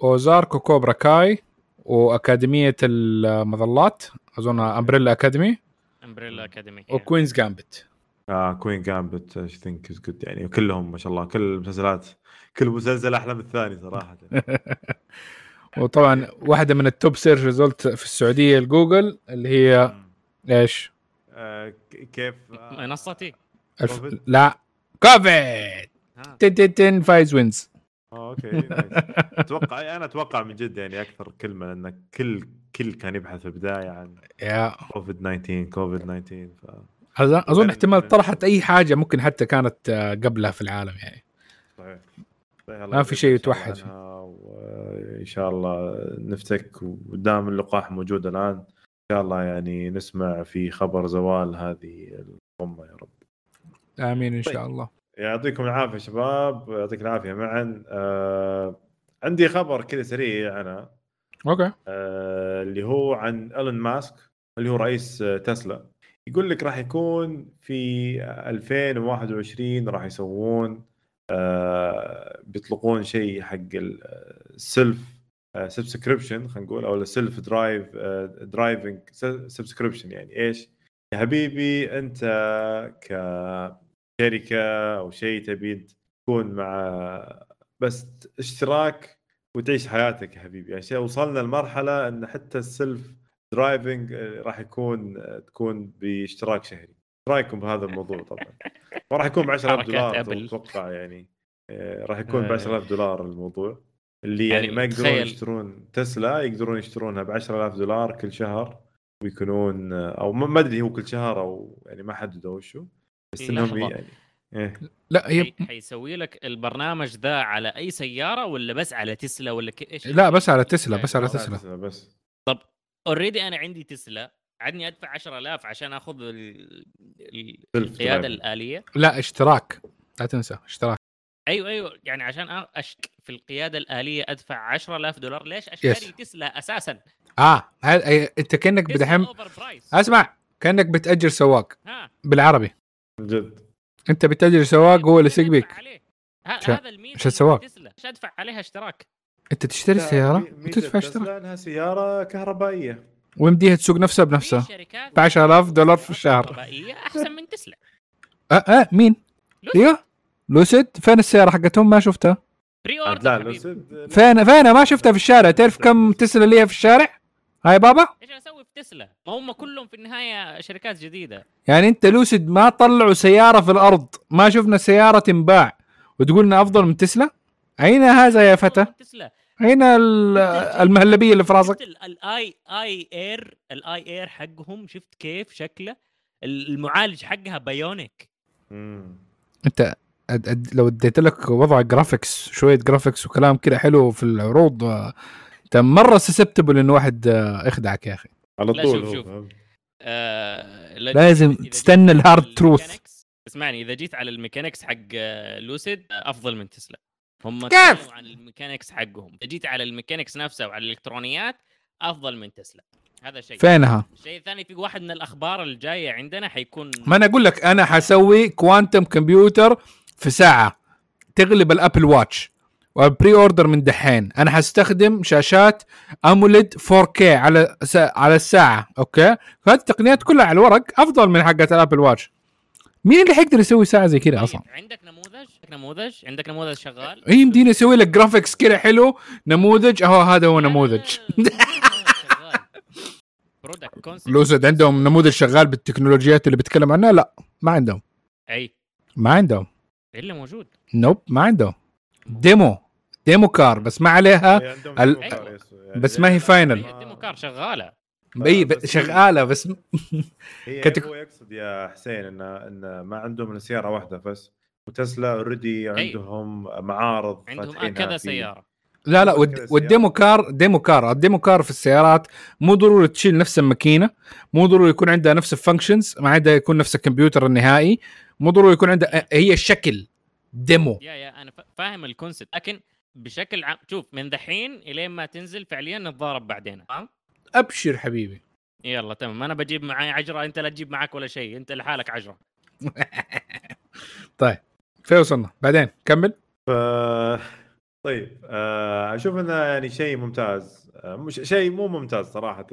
Ozark و Cobra Kai وأكاديمية المظلات أظن امبريلا اكاديمي امبريلا اكاديمي وكوينز جامبت آه كوين جامبت اي ثينك از جود يعني كلهم ما شاء الله كل المسلسلات كل مسلسل أحلى من الثاني صراحة [laughs] وطبعا واحدة من التوب سيرش ريزولت في السعودية الجوجل اللي هي إيش؟ آه كيف آه منصتي الف... كوفيد؟ لا كوفيد ها. تن تن تن فايز وينز آه، أوكي. أتوقع أنا أتوقع من جد يعني أكثر كلمة ان كل كل كان يبحث في البداية عن يا كوفيد 19 كوفيد 19 ف اظن احتمال طرحت أي حاجة ممكن حتى كانت آه، قبلها في العالم يعني. صحيح. الله ما في شيء يتوحد. وإن شاء الله نفتك ودام اللقاح موجود الآن إن شاء الله يعني نسمع في خبر زوال هذه الأمة يا رب. آمين إن طيب. شاء الله. يعطيكم العافية شباب يعطيك العافية معا. آه عندي خبر كذا سريع أنا. okay. آه اللي هو عن إيلون ماسك اللي هو رئيس آه، تسلا. يقول لك راح يكون في 2021 راح يسوون آه بيطلقون شيء حق ال self subscription خلينا نقول أو ال self drive driving subscription يعني إيش؟ يا حبيبي أنت كشركة أو شيء تبي تكون مع بس اشتراك وتعيش حياتك يا حبيبي يعني وصلنا لمرحلة إن حتى ال self driving آه، راح يكون آه، تكون باشتراك شهري. إيش رأيكم بهذا الموضوع طبعا؟ وراح يكون ب 10000 حركات دولار. أتوقع يعني. آه، راح يكون ب آه. 10000 دولار الموضوع. اللي يعني, يعني ما يقدرون تخيل- يشترون تسلا يقدرون يشترونها ب 10000 دولار كل شهر. ويكونون أو ما ما أدري هو كل شهر أو يعني ما حددوا وشو. بس إنهم. يعني إيه. لا هي حي- حيسوي لك البرنامج ذا على أي سيارة ولا بس على تسلا ولا ك... إيش؟ لا بس على تسلا بس على لا، تسلا بس. already أنا عندي تسلا عدني أدفع 10000 عشان آخذ ال- القيادة. الآلية. لا اشتراك. لا تنسى اشتراك. أيوه أيوه يعني عشان آخذ في القيادة الآلية أدفع 10000 دولار. ليش أشتري Yes. تسلا أساسا؟ آه هل... أي- أنت كأنك بدحم أسمع كأنك بتأجر سواق ها. بالعربي. جد. أنت بتأجر سواق هو اللي يسوق بيك؟ هذا الميزة عشان سواق. تسلا إيش أدفع عليها اشتراك. أنت تشتري السياره ميزة وتدفع اشتراك. تسلا إنها سيارة كهربائية. ويمديها تسوق نفسها بنفسها. ب 10000 دولار في الشهر. كهربائية أحسن من تسلا. أه أه مين؟ أيوه. لوسيد. فين السيارة حقتهم؟ ما شفتها. pre-order لا. لوسيد. فين فين؟ ما شفتها في الشارع. تعرف كم تسلا ليها في الشارع؟ هاي بابا؟ إيش أسوي في تسلا؟ ما هم كلهم في النهاية شركات جديدة. يعني أنت لوسيد ما طلعوا سيارة في الأرض. ما شفنا سيارة تنباع. وتقولنا أفضل من تسلا؟ أين هذا يا فتى؟ تسلا. أين ال- المهلبية اللي في راسك؟ شفت ال- الاي اي اير الاي اير حقهم شفت كيف شكله؟ المعالج حقها Bionic أد لو أديت لك وضع graphics شوية graphics وكلام كده حلو في العروض آه، أنت مرة susceptible إن واحد آه، يخدعك يا أخي. على لا، طول شوف- هو. شوف. فاهم؟ آه لازم تستنى ال hard truth. اسمعني إذا جيت على ال mechanics حق لوسيد آه، أفضل من تسلا. هم كيف؟ عن ال mechanics حقهم. جيت على ال mechanics نفسها وعلى الإلكترونيات أفضل من تسلا. هذا شيء. فينها؟ الشيء الثاني في واحد من الأخبار الجاية عندنا حيكون ما أنا أقول لك أنا حسوي quantum computer في ساعة تغلب الأبل واتش و pre-order من دحين. أنا حستخدم شاشات AMOLED 4K على سا... على الساعة okay؟ فهذه التقنيات كلها على الورق أفضل من حقت الأبل واتش. مين اللي حيقدر يسوي ساعة زي كذا طيب، أصلا؟ عندك نموذج عندك نموذج؟ عندك نموذج شغال؟ اي يمديني أسوي لك graphics كذا حلو نموذج أهو هذا هو نموذج. لوسيد عندهم نموذج شغال بالتكنولوجيات اللي بتكلم عنها لا ما عندهم. أي. ما عندهم. الا موجود؟ nope ما عندهم. demo demo car بس ما عليها ال- demo. يعني بس ما هي final. هي ال demo car شغالة. اي بس- شغالة بس [laughs] هي كتك- هو يقصد يا حسين ان إن ما عندهم الا سياره واحدة بس. وتسلا already عندهم معارض عندهم كذا سيارة. لا لا والد-. وال demo car demo car ال demo car في السيارات مو ضروري تشيل نفس الماكينة مو ضروري يكون عندها نفس ال functions ما عندها يكون نفس الكمبيوتر النهائي مو ضروري يكون عندها هي شكل demo. يا يا أنا فا- فاهم ال concept لكن بشكل عام شوف من دحين إلين ما تنزل فعليا نتضارب بعدين. فاهم؟ أبشر حبيبي. يلا تمام. أنا بجيب معي عجرة أنت لا تجيب معك ولا شيء أنت لحالك عجرة. [laughs] طيب. فين وصلنا. بعدين كمل. ف طيب آه، أشوف إنه يعني شيء ممتاز. آه، مش شيء مو ممتاز صراحة.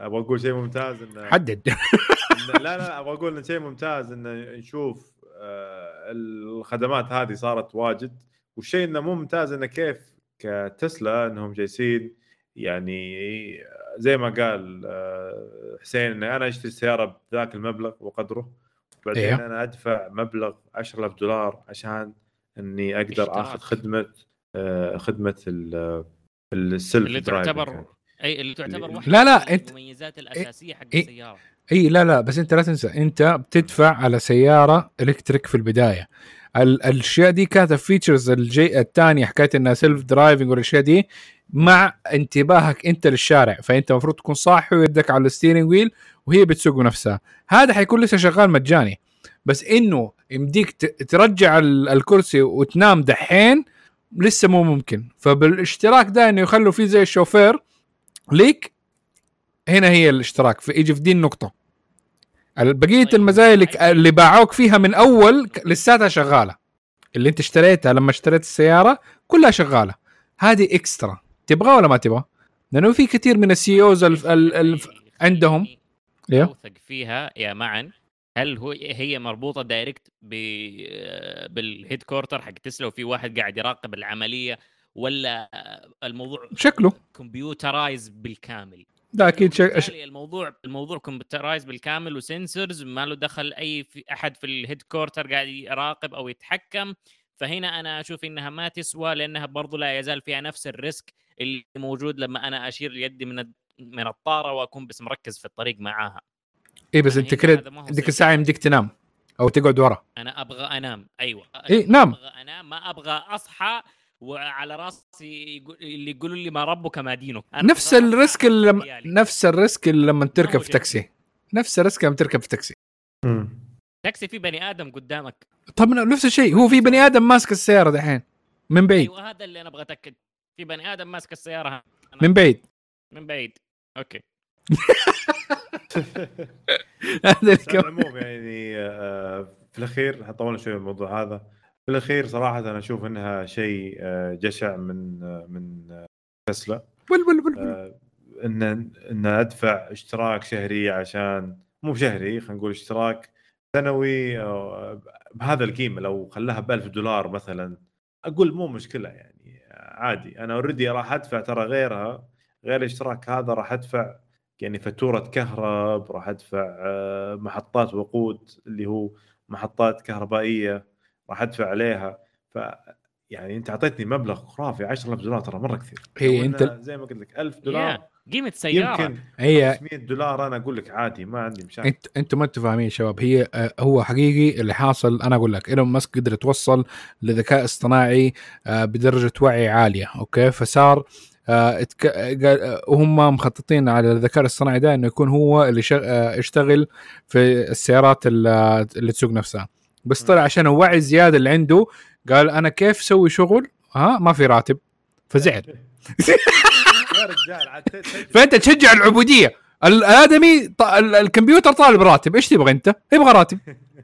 أبغى أقول شيء ممتاز إنه حدد. إن- لا لا أبغى أقول ان شيء ممتاز ان نشوف آه، الخدمات هذه صارت واجد. والشيء إنه مو ممتاز إنه كيف كتسلا إنهم جالسين يعني زي ما قال حسين ان أنا أشتري سياره بذاك المبلغ وقدره. بعدين إيه. أنا أدفع مبلغ 10000 دولار عشان إني أقدر اشتراك. آخذ خدمة آه، خدمة ال- ال self اللي تعتبر هذه. أي اللي تعتبر اللي- واحدة لا، لا، من أنت- المميزات الأساسية حق إيه. السيارة اي لا لا بس أنت لا تنسى أنت بتدفع على سيارة electric في البداية ال- الأشياء دي كانت ال features الجي الثانية حكاية إنها self driving والأشياء دي مع انتباهك أنت للشارع فأنت المفروض تكون صاحي ويدك على ال steering wheel وهي بتسوق نفسها. هذا حيكون لسه شغال مجاني. بس إنه يمديك ترجع ال- الكرسي وتنام دحين لسه مو ممكن. فبالاشتراك ده إنه يخلوا فيه زي الشوفير ليك هنا هي الاشتراك. في يجي في دي النقطة. بقية طيب، المزايا اللي, باعوك فيها من أول لساتها شغالة. اللي أنت اشتريتها لما اشتريت السيارة كلها شغالة. هذه extra تبغى ولا ما تبغى؟ لأنه في كثير من ال CEOs ال ال ال عندهم. إيه. اوثق فيها يا معا هل هو هي مربوطة direct ب بال headquarter حق تسلا وفي واحد قاعد يراقب العملية ولا الموضوع شكله computerized بالكامل ده أكيد شيء بالتالي الموضوع الموضوع computerized بالكامل و sensors ما له دخل أي في أحد في ال headquarter قاعد يراقب أو يتحكم فهنا أنا أشوف إنها ما تسوى لأنها برضو لا يزال فيها نفس ال risk اللي موجود لما أنا أشيل يدي من من الطارة وأكون بس مركز في الطريق معاها. اي بس أنا أنت كده ديك الساعة. يمديك تنام أو تقعد ورا. أنا أبغى أنام. أيوه. إيه، نام. أبغى أنام. ما أبغى أصحى وعلى راسي يقول اللي يقولوا لي ما ربك ما دينك. نفس ال risk اللي. نفس ال risk اللي لما تركب في. تاكسي. نفس ال risk لما تركب في تاكسي. تاكسي في بني آدم قدامك. طب نفس الشيء. هو في بني آدم ماسك السيارة دحين. من بعيد. أيوه هذا اللي أنا أبغى أتأكد. في بني آدم ماسك السيارة. من بعيد. من بعيد. أوكي. هذا العموم يعني آه، في الأخير طولنا شوي بالموضوع هذا. في الأخير صراحة أنا أشوف إنها شيء آه، جشع من آه، من تسلا. ول ول ول ول. آه، إن إن أدفع اشتراك شهري عشان مو شهري خلينا نقول اشتراك سنوي بهذا القيمة. لو خلاها ب 1000 دولار مثلا أقول مو مشكلة يعني عادي. أنا أوريدي راح أدفع ترى غيرها. غير الاشتراك هذا راح ادفع يعني فاتورة كهرب راح ادفع آه، محطات وقود اللي هو محطات كهربائية راح ادفع عليها ف يعني انت اعطيتني مبلغ خرافي 10000 دولار ترى مرة كثير أنت- إنها زي ما قلت لك 1000 دولار Yeah. قيمة سيارة. يمكن هي 500 دولار أنا أقول لك عادي ما عندي مشاكل. انت أنتم ما أنتم فاهمين شباب هي آه، هو حقيقي اللي حاصل. أنا أقول لك إيلون ماسك قدر يتوصل لذكاء اصطناعي آه، بدرجة وعي عالية أوكي؟ فصار اتك... قال- آه، وهم مخططين على الذكاء الاصطناعي ده إنه يكون هو اللي شغ... يشتغل في السيارات ال- اللي تسوق نفسها. بس طلع عشان الوعي الزياده اللي عنده قال أنا كيف أسوي شغل؟ ها ما في راتب. فزعل. [laughs] يا رجال عاد فأنت تشجع العبودية. الآدمي ط... ال- الكمبيوتر طالب راتب. إيش تبغى أنت؟ يبغى راتب.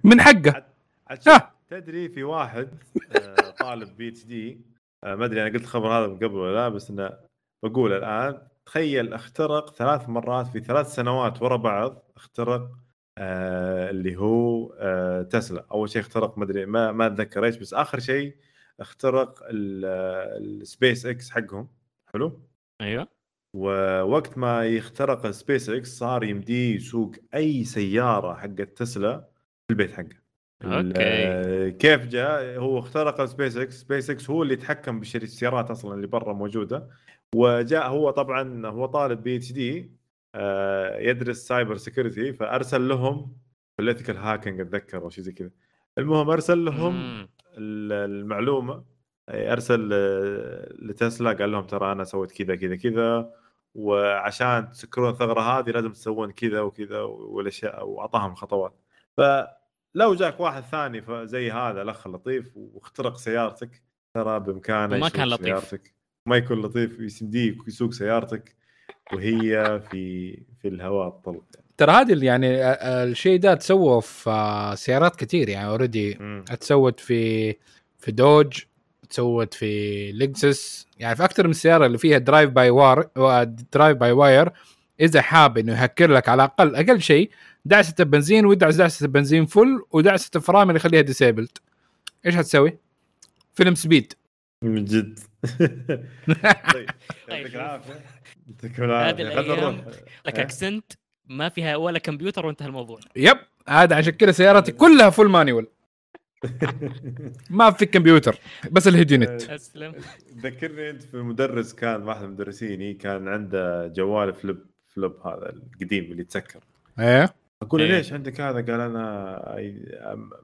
من حقه. عاد. تدري في واحد آه، طالب PhD آه، ما أدري أنا قلت الخبر هذا من قبل ولا لا بس إنه بقول الآن تخيل اخترق ثلاث مرات في ثلاث سنوات ورا بعض اخترق آه اللي هو آه تسلا. أول شيء اخترق ما أدري ما ما أتذكر إيش بس آخر شيء اخترق السبيس إكس حقهم. حلو؟ أيوه. ووقت ما يخترق السبيس إكس صار يمديه يسوق أي سيارة حقت تسلا في البيت حقه. أوكي. كيف جاء؟ هو اخترق SpaceX. SpaceX هو اللي يتحكم بالسيارات أصلا اللي برا موجودة. وجاء هو طبعا هو طالب PhD يدرس cyber security فأرسل لهم بال ethical hacking أتذكر أو شيء زي كذا. المهم أرسل لهم المعلومة أرسل لتسلا قال لهم ترى أنا سويت كذا كذا كذا وعشان تسكرون الثغرة هذه لازم تسوون كذا وكذا والأشياء وأعطاهم خطوات فلو جاك واحد ثاني زي هذا الأخ اللطيف واخترق سيارتك ترى بإمكانه يسوق كان لطيف. سيارتك ما يكون لطيف يمديك يسوق سيارتك وهي في في الهواء الطلق ترى هذه اللي يعني الشيء ده تسوى في آه، سيارات كثير يعني already. تسوت في في دوج تسوت في لكزس يعني في أكثر من سيارة اللي فيها drive by wire drive by wire إذا حاب إنه يهكر لك على الاقل أقل شيء دعسة البنزين ويدعس دعسة البنزين full ودعسة الفرامل يخليها disabled إيش هتسوي؟ فيلم Speed من جد. [laughs] طيب. يعطيك شوف. العافية. يعطيك العافية. لك؟ Accent ما فيها ولا كمبيوتر وانتهى الموضوع. Yep. هذا عشان كذا سيارتي كلها full manual [laughs] ما في كمبيوتر بس ال head unit اسلم ذكرني أنت في مدرس كان واحد من مدرسيني كان عنده جوال flip flip هذا القديم اللي يتسكر. إيه. أقول له إيه. ليش عندك هذا؟ قال أنا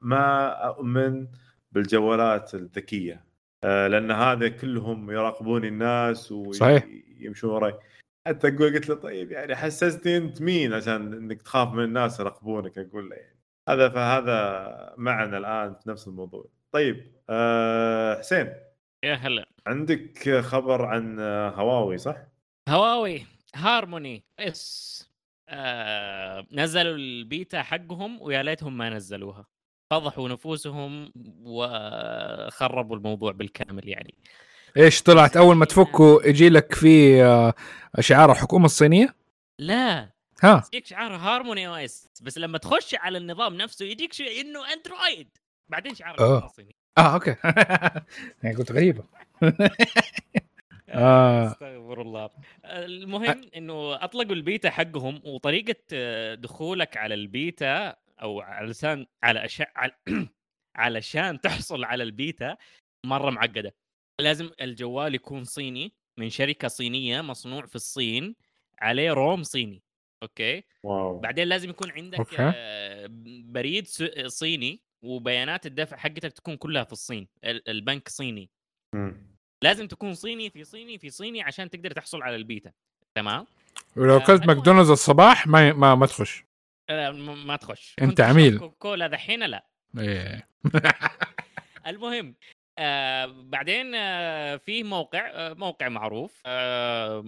ما أؤمن بالجوالات الذكية. آه، لأن هذا كلهم يراقبون الناس صحيح. ويمشون وراي. حتى أقول قلت له طيب يعني حسستني أنت مين عشان إنك تخاف من الناس يراقبونك؟ أقول له يعني. هذا فهذا معنا الآن في نفس الموضوع. طيب أه حسين. يا هلا. عندك خبر عن آه، هواوي صح؟ هواوي Harmony. OS آه نزلوا البيتا حقهم ويا ليتهم ما نزلوها. فضحوا نفوسهم وخربوا الموضوع بالكامل يعني. إيش طلعت؟ أول ما تفكوا يجي لك في آه، شعار الحكومة الصينية؟ لا. ها. يجيك شعار Harmony OS بس لما تخش على النظام نفسه يجيك شيء إنه أندرويد. بعدين شعار آه. الصينية. آه أوكي. [laughs] يعني قلت غريبة. [laughs] آه. استغفر الله. المهم إنه أطلقوا البيتا حقهم وطريقة آه، دخولك على البيتا أو علشان على أشا... على... [clears throat] علشان تحصل على البيتا مرة معقدة. لازم الجوال يكون صيني من شركة صينية مصنوع في الصين عليه ROM صيني. أوكي wow بعدين لازم يكون عندك أوكي. آه، بريد س- صيني وبيانات الدفع حقتك تكون كلها في الصين ال- البنك صيني مم. لازم تكون صيني في صيني في صيني عشان تقدر تحصل على البيتا تمام ولو آه، اكلت المهم. ماكدونالدز الصباح ما ما, ما تخش آه، م- ما تخش تشرب عميل. كوكاكولا دحين لا إيه. [laughs] المهم آه بعدين آه في موقع آه موقع معروف آه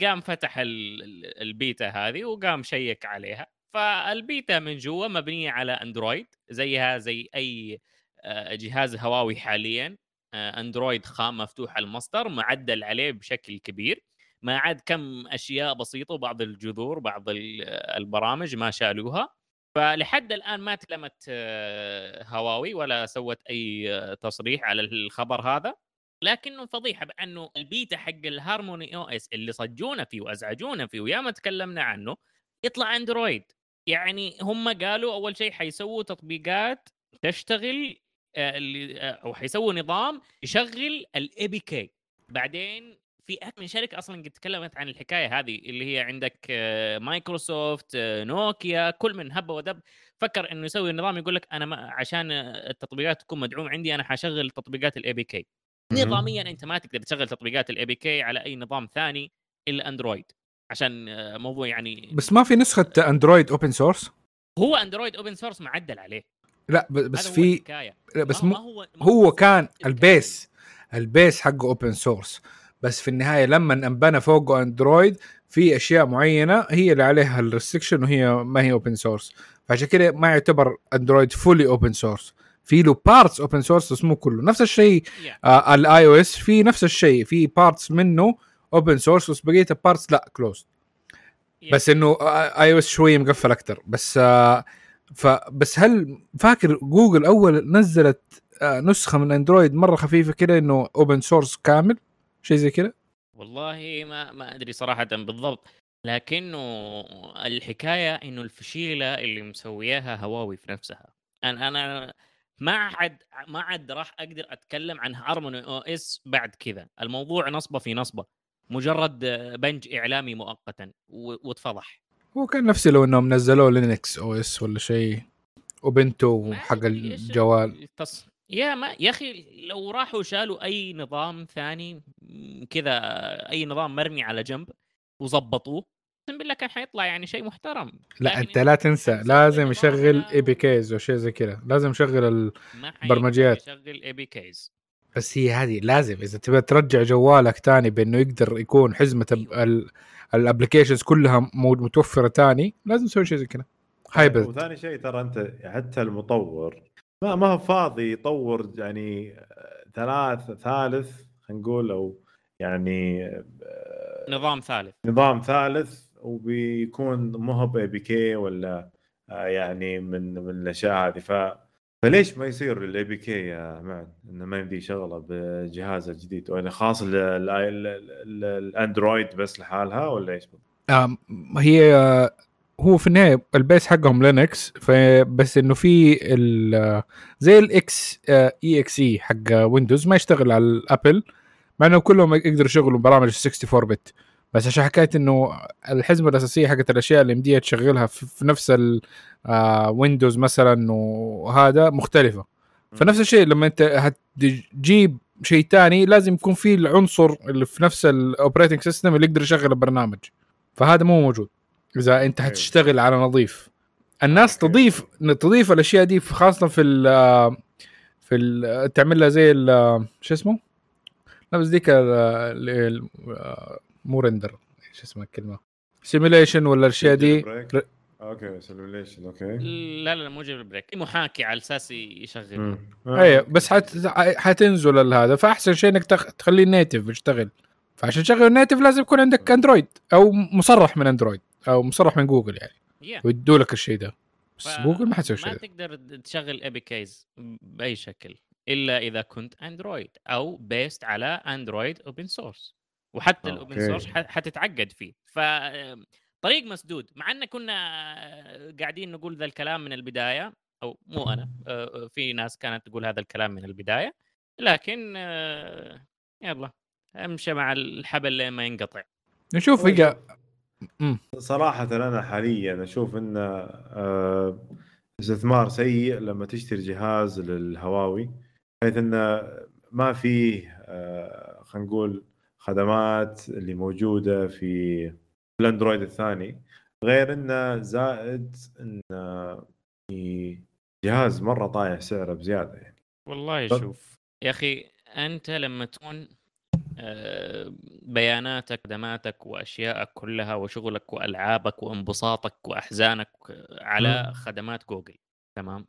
قام فتح ال- ال- البيتا هذه وقام شيك عليها. فالبيتا من جوا مبنية على Android زيها زي أي آه جهاز هواوي حاليا آه Android خام مفتوح المصدر معدل عليه بشكل كبير. ما عاد كم أشياء بسيطة وبعض الجذور بعض ال- البرامج ما شالوها. فلحد الآن ما تكلمت آه، هواوي ولا سوت أي آه، تصريح على الخبر هذا. لكنه فضيحة بأنه البيتا حق ال Harmony OS اللي صجونا فيه وأزعجونا فيه وياما تكلمنا عنه يطلع Android. يعني هم قالوا أول شيء حيسووا تطبيقات تشتغل آه، أو حيسووا نظام يشغل ال APK. بعدين في أكثر من شركة أصلا قد تكلمت عن الحكاية هذه اللي هي عندك آه، مايكروسوفت آه، نوكيا كل من هب ودب. فكر إنه يسوي نظام يقول لك أنا ما عشان التطبيقات تكون مدعوم عندي أنا حشغل تطبيقات ال APK. نظاميا أنت ما تقدر تشغل تطبيقات ال APK على أي نظام ثاني إلا Android عشان آه، موضوع يعني بس ما في نسخة Android open source هو Android open source معدل عليه. لا بس هو في لا بس ما هو ما هو كان الكلام. ال base ال base حقه open source بس في النهاية لما انبنى فوقه Android في أشياء معينة هي اللي عليها ال restriction وهي ما هي open source فعشان كده ما يعتبر Android fully open source في له parts open source بس مو كله. نفس الشيء Yeah. آه ال iOS في نفس الشيء. في parts منه open source بس بقية ال parts لا close Yeah. بس إنه iOS شوية مقفل أكثر بس آه فبس هل فاكر جوجل أول نزلت آه نسخة من Android مرة خفيفة كده إنه open source كامل؟ شيء زي كده والله ما ما أدري صراحة بالضبط لكنه الحكاية إنه الفشيلة اللي مسوياها هواوي في نفسها. أنا أنا ما عاد ما عاد راح أقدر أتكلم عن Harmony OS بعد كذا. الموضوع نصبة في نصبة مجرد بنج إعلامي مؤقتا واتفضح. هو كان نفسي لو إنهم نزلوه Linux OS ولا شيء وبنتو ما حق الجوال. التص... يا ما يا أخي لو راحوا شالوا أي نظام ثاني كذا أي نظام مرمي على جنب وظبطوه أقسم بالله كان حيطلع يعني شيء محترم. لا أنت لا تنسى لازم يشغل APKs أو شيء زي كذا لازم يشغل ال... ما حيقدر برمجيات. يشغل اي بي كيز بس هي هذه لازم إذا تبغى ترجع جوالك تاني بإنه يقدر يكون حزمة ال applications كلها متوفرة تاني لازم تسوي شيء زي كذا. hybrid وثاني شيء ترى أنت حتى المطور ما ما هو فاضي يطور يعني آه، ثلاث ثالث خلينا نقول أو يعني آه، نظام ثالث. نظام ثالث وبيكون مو هو ب APK ولا آه، يعني من من الأشياء هذه. ف فليش ما يصير ال APK يا معن؟ إنه ما يمدي يشغله بجهاز الجديد ولا خاص ال- ال- ال Android بس لحالها ولا إيش؟ هي هو في النهاية ال base حقهم Linux بس إنه في ال- زي ال EXE حق Windows ما يشتغل على ال Apple مع إنه كلهم يقدروا يشغلوا برامج 64 بت بس عشان حكاية إنه الحزمة الأساسية حقت الأشياء اللي مديها تشغلها في نفس ال Windows مثلا وهذا مختلفة. فنفس الشيء لما أنت هتجيب شيء تاني لازم يكون في العنصر اللي في نفس ال operating system اللي يقدر يشغل البرنامج. فهذا مو موجود. إذا أنت أيوة. هتشتغل على نظيف. الناس أوكي. تضيف تضيف الأشياء دي خاصة في ال في ال تعمل لها زي ال شو اسمه؟ لا بس ديك ال- ال- مو رندر شو اسمها الكلمة؟ سيميليشن ولا الأشياء دي. أوكي سيميوليشن أوكي. لا لا مو جيل بريك محاكي على أساس يشغل. مم. أيوه بس حت... حتنزل هذا. فأحسن شيء إنك تخ... تخليه نيتف يشتغل فعشان تشغل ال native لازم يكون عندك Android أو مصرح من Android أو مصرح من جوجل يعني. Yeah. ويدوا لك الشيء ده. بس ف- جوجل ما حتسوي الشيء ما ده. تقدر تشغل APKs بأي شكل إلا إذا كنت Android أو based على Android open source وحتى ال open okay. source حتتعقد فيه. ف طريق مسدود. مع إن كنا قاعدين نقول ذا الكلام من البداية أو مو أنا في ناس كانت تقول هذا الكلام من البداية. لكن يلا أمشي مع الحبل لين ما ينقطع. نشوف هي صراحة أنا حاليا أشوف إنه آه، استثمار سيء لما تشتري جهاز للهواوي حيث إنه ما فيه آه، خلينا نقول خدمات اللي موجودة في الأندرويد الثاني غير إنه زائد إنه في جهاز مرة طايح سعره بزيادة يعني. والله شوف يا أخي أنت لما تكون آه، بياناتك خدماتك وأشيائك كلها وشغلك وألعابك وانبساطك وأحزانك على. خدمات جوجل. تمام؟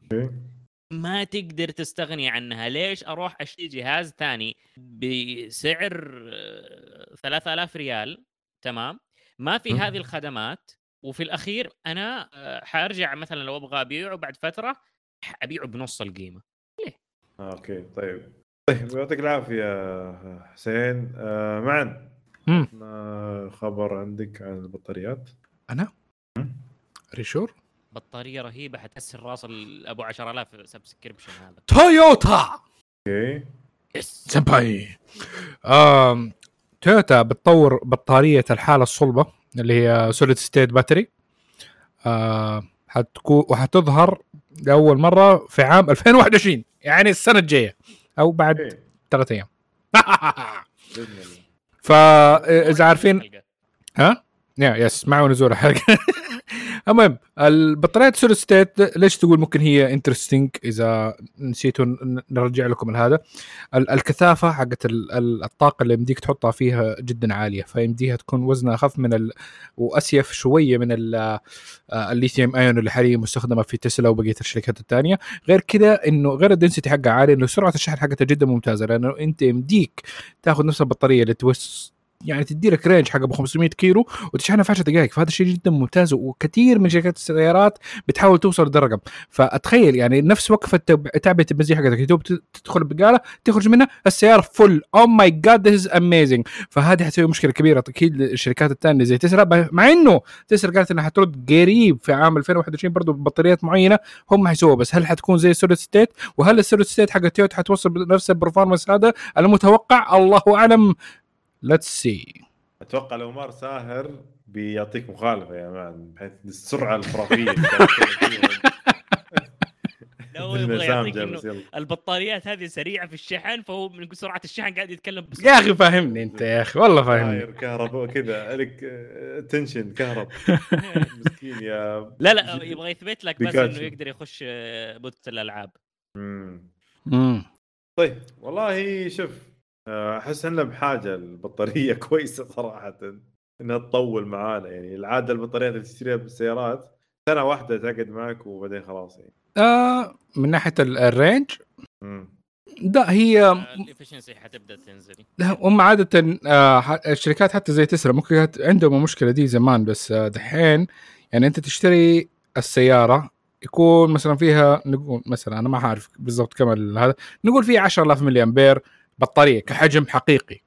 ما تقدر تستغني عنها. ليش أروح أشتري جهاز ثاني بسعر آه، 3000 ريال؟ تمام؟ ما في. هذه الخدمات. وفي الأخير أنا آه، حأرجع مثلا لو أبغى أبيعه بعد فترة ابيعه بنص القيمة. آه، أوكي. طيب. طيب يعطيك العافية حسين. آه، معن خبر عندك عن البطاريات؟ أنا. ريشور بطارية رهيبة حتكسر رأس أبو 10000 سبسكريبشن هذا. تويوتا! أوكي. يس سمباي آم تويوتا بتطور بطارية الحالة الصلبة اللي هي solid state battery آه حتكون وحتظهر لأول مرة في عام 2021 يعني السنة الجاية. أو بعد إيه، ثلاث أيام. [laughs] فاذا عارفين ها؟ يا yes معه نزول الحلقة. [laughs] المهم البطاريات solid state ليش تقول ممكن هي interesting إذا نسيتوا نرجع لكم هذا؟ ال- الكثافة حقت ال- ال- الطاقة اللي يمديك تحطها فيها جدا عالية فيمديها تكون وزنها أخف من ال... و safe شوية من ال- آه، الليثيوم ايون اللي حاليا مستخدمة في تسلا وبقية الشركات الثانية. غير كذا إنه غير ال density حقها عالي إنه سرعة الشحن حقتها جدا ممتازة لأنه أنت يمديك تاخذ نفس البطارية اللي توس يعني تدي لك range حق أبو 500 كيلو وتشحنها في 10 دقائق. فهذا الشيء جدا ممتاز وكثير من شركات السيارات بتحاول توصل لهذا الرقم فأتخيل يعني نفس وقفة تعبئة البنزين حقتك. تدخل البقاله تخرج منها السيارة full oh my God this is amazing فهذه حتسوي مشكلة كبيرة. أكيد الشركات الثانية زي تسلا مع إنه تسلا قالت إنها حترد قريب في عام 2021 برضه ببطاريات معينة هم حيسووها. بس هل حتكون زي ال solid state؟ وهل ال solid state حق تويوتا حتوصل بنفس ال performance هذا؟ المتوقع الله أعلم. let's see أتوقع لو مر ساهر بيعطيك مخالفة يا مان بحيث السرعة الخرافيه اللي كانت فيها. [laughs] لو يبغى يعطيك إنه. البطاريات هذه سريعة في الشحن فهو من سرعة الشحن قاعد يتكلم بسرعة يا أخي فاهمني أنت يا أخي والله فاهمني كهرباء كذا لك آه، تنشن كهرب [laughs] مسكين يا لا لا يبغى يثبت لك بس. إنه يقدر يخش آه، بوت الألعاب مم. مم. طيب والله شوف آه، أحس اننا بحاجة البطاريه [laughs] كويسة صراحة إنها تطول معانا. يعني العادة البطاريات اللي تشتريها بالسيارات سنة واحدة تقعد معك وبعدين خلاص يعني. آه من ناحية ال- ال range. لا هي ال efficiency حتبدأ تنزل. لا، هم عادة آه، الشركات حتى زي تسلا ممكن كانت عندهم المشكلة دي زمان بس آه، دحين يعني أنت تشتري السيارة يكون مثلا فيها نقول مثلا أنا ما عارف بالضبط كم ال- هذا نقول فيها 10000 ملي امبير بطارية كحجم حقيقي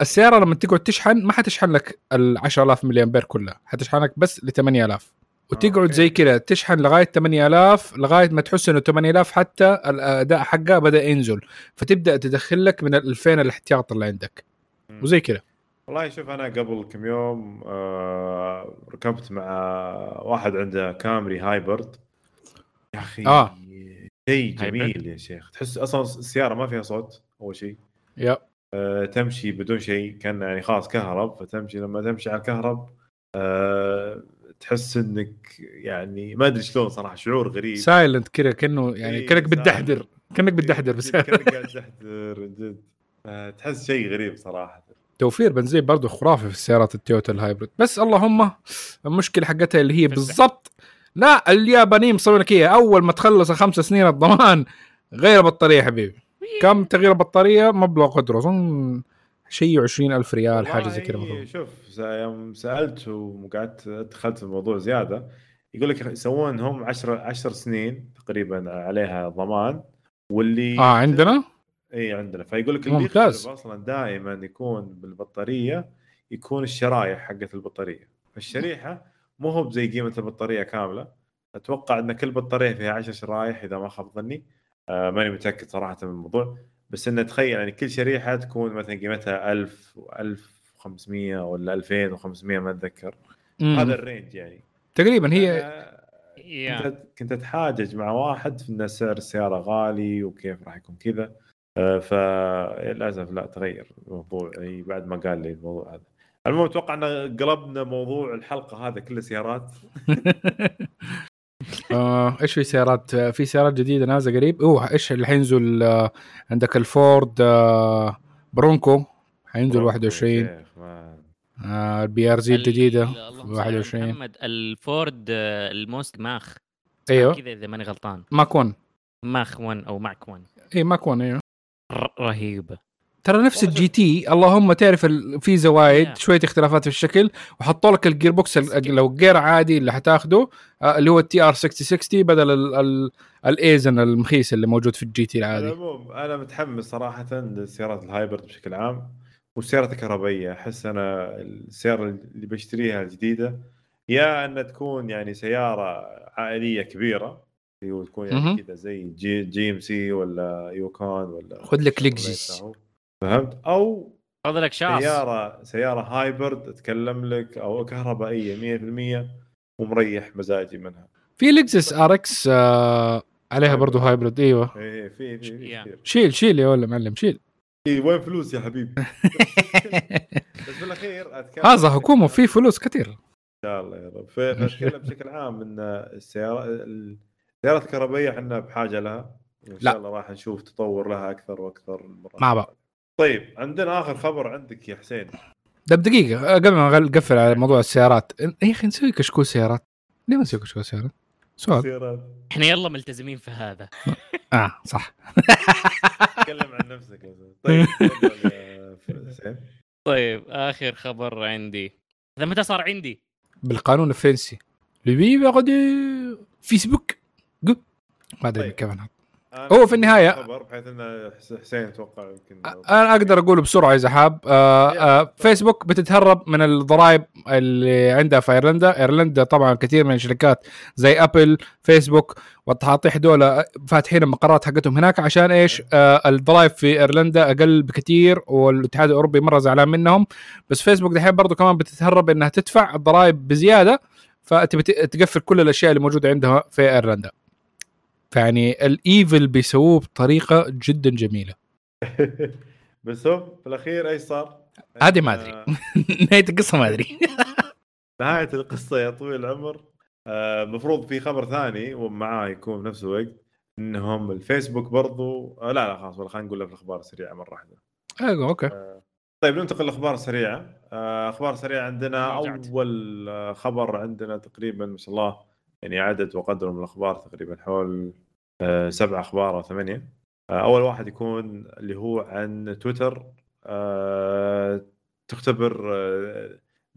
السيارة لما تقعد تشحن ما حتشحن لك ال 10000 ملي امبير كلها حتشحن لك بس ل 8000 وتقعد okay. زي كذا تشحن لغاية 8000 لغاية ما تحس إنه 8000 حتى الأداء حقها بدأ ينزل فتبدأ تدخل لك من ال 2000 الاحتياط اللي عندك. وزي كذا والله شوف أنا قبل كم يوم آه ركبت مع واحد عنده كامري hybrid يا أخي آه. شيء؟ جميل يا شيخ تحس أصلا السيارة ما فيها صوت أول شيء. يا آه، تمشي بدون شيء كأن يعني خلاص كهرب فتمشي. لما تمشي على الكهرب آه، تحس إنك يعني ما أدري شلون صراحة شعور غريب. silent كذا كأنه يعني إيه، كأنك. بتدحدر. كأنك بتدحدر بس جد كأنك قاعد من جد. آه، تحس شيء غريب صراحة. توفير بنزين برضه خرافي في السيارات التويوتا ال hybrid. بس اللهم المشكلة حقتها اللي هي بالضبط لا اليابانيين مسوين لك اياها أول ما تخلص خمس سنين الضمان غير بطارية يا حبيبي. كم تغيير بطارية؟ مبلغ قدره أظن شيء 20000 ريال حاجة زي كذا المفروض شوف يوم سألت وقعدت دخلت في الموضوع زيادة يقول لك يسوون هم 10 10 سنين تقريبا عليها ضمان واللي آه عندنا؟ إي عندنا. فيقول لك اللي ممتاز. أصلا دائما يكون بالبطارية يكون الشرايح حقت البطارية. فالشريحه مو هو زي قيمة البطارية كاملة. أتوقع إن كل بطارية فيها 10 شرايح إذا ما خاب ظني. آه ماني متأكد صراحة من الموضوع بس انه تخيل يعني كل شريحة تكون مثلا قيمتها 1000 و1500 ولا 2500 ما أتذكر. مم. هذا الرينج يعني. تقريبا هي كنت كنت أتحاجج مع واحد في ان سعر السيارة غالي وكيف راح يكون كذا. آه، فللاسف لا تغير الموضوع. يعني بعد ما قال لي الموضوع هذا. المهم أتوقع إن قلبنا موضوع الحلقة هذا كله سيارات [laughs] آه إيش في سيارات؟ في سيارات جديدة نازلة قريب. أوه إيش اللي حينزل آه عندك الفورد آه Bronco. حينزل 21 يا شيخ، ما- آه ال BRZ الجديدة. ال- اللهم صل على 21 محمد الفورد آه، ال Mustang Mach. أيوه. كذا إذا ماني غلطان. ماك 1 ماخ 1 أو ماك 1 اي ماك 1 أيوه. رهيبه ترى نفس ال GT اللهم تعرف ال- في زوايد Yeah. شوية اختلافات في الشكل وحطوا لك ال gearbox ال- لو جير عادي اللي حتاخده آه، اللي هو ال TR 6060 بدل ال- ال- ال Aisin المخيس اللي موجود في ال GT على العادي العموم أنا متحمس صراحة للسيارات ال hybrid بشكل عام والسيارات الكهربائيه أحس أنا السيارة اللي بشتريها الجديدة يا أن تكون يعني سيارة عائلية كبيرة اللي هو تكون يعني. كذا زي جي, جي ام سي ولا Yukon ولا خذ لك لكزس. فهمت؟ أو خذ لك شاص. سيارة سيارة hybrid اتكلم لك أو كهربائية 100% ومريح مزاجي منها. في لكزس RX آه عليها برضو hybrid. إيوه. إيه في في في شيل. شيل يا ولا معلم شيل. إيه، وين فلوس يا حبيبي؟ [laughs] بس بالأخير أتكلم هذا حكومة في فلوس كثير. إن شاء الله يا رب. فأتكلم [laughs] بشكل عام إن السيارات السيارات الكهربائية إحنا بحاجة لها. وإن لا. شاء الله راح نشوف تطور لها أكثر وأكثر المرات مع بعض. طيب عندنا آخر خبر عندك يا حسين. ده بدقيقه آه، قبل ما نقفل على موضوع السيارات يا أخي نسوي كشكول سيارات؟ ليه ما نسوي كشكول سيارات؟ سؤال. سيارات. إحنا يلا ملتزمين في هذا. [laughs] آه صح. [laughs] تكلم عن نفسك طيب [laughs] طيب آخر خبر عندي. هذا متى صار عندي؟ بالقانون الفرنسي. لبي بعد فيسبوك. ما أدري طيب. كيف هو في النهاية- خبر بحيث إن حس- حسين أتوقع يمكن أنا أقدر اقوله بسرعة إذا حاب. فيسبوك بتتهرب من الضرائب اللي عندها في أيرلندا. أيرلندا طبعا كثير من الشركات زي أبل فيسبوك والتحاطيح دول فاتحين المقرات حقتهم هناك عشان إيش؟ آه الضرائب في أيرلندا أقل بكثير والاتحاد الأوروبي مرة زعلان منهم. بس فيسبوك دحين برضو كمان بتتهرب إنها تدفع الضرائب بزيادة فتبي ت- تقفل كل الأشياء اللي موجودة عندها في أيرلندا. فيعني ال evil بيسووه بطريقة جدا جميلة. [laughs] بس هو في الأخير إيش صار؟ هذه ما أدري. آه، [laughs] نهاية القصة ما أدري. [laughs] نهاية القصة يا طويل العمر. المفروض في خبر ثاني ومعاه يكون في نفس الوقت إنهم الفيسبوك برضو آه لا لا خلاص ولا خلينا نقول في الاخبار السريعه مرة واحدة. أيوه أوكي. طيب ننتقل للاخبار السريعه آه، أخبار سريعة عندنا. أول آه، خبر عندنا تقريبا ما شاء الله يعني عدد وقدر من الأخبار تقريبا حول آه، سبع أخبار أو ثمانية آه، أول واحد يكون اللي هو عن تويتر آه، تختبر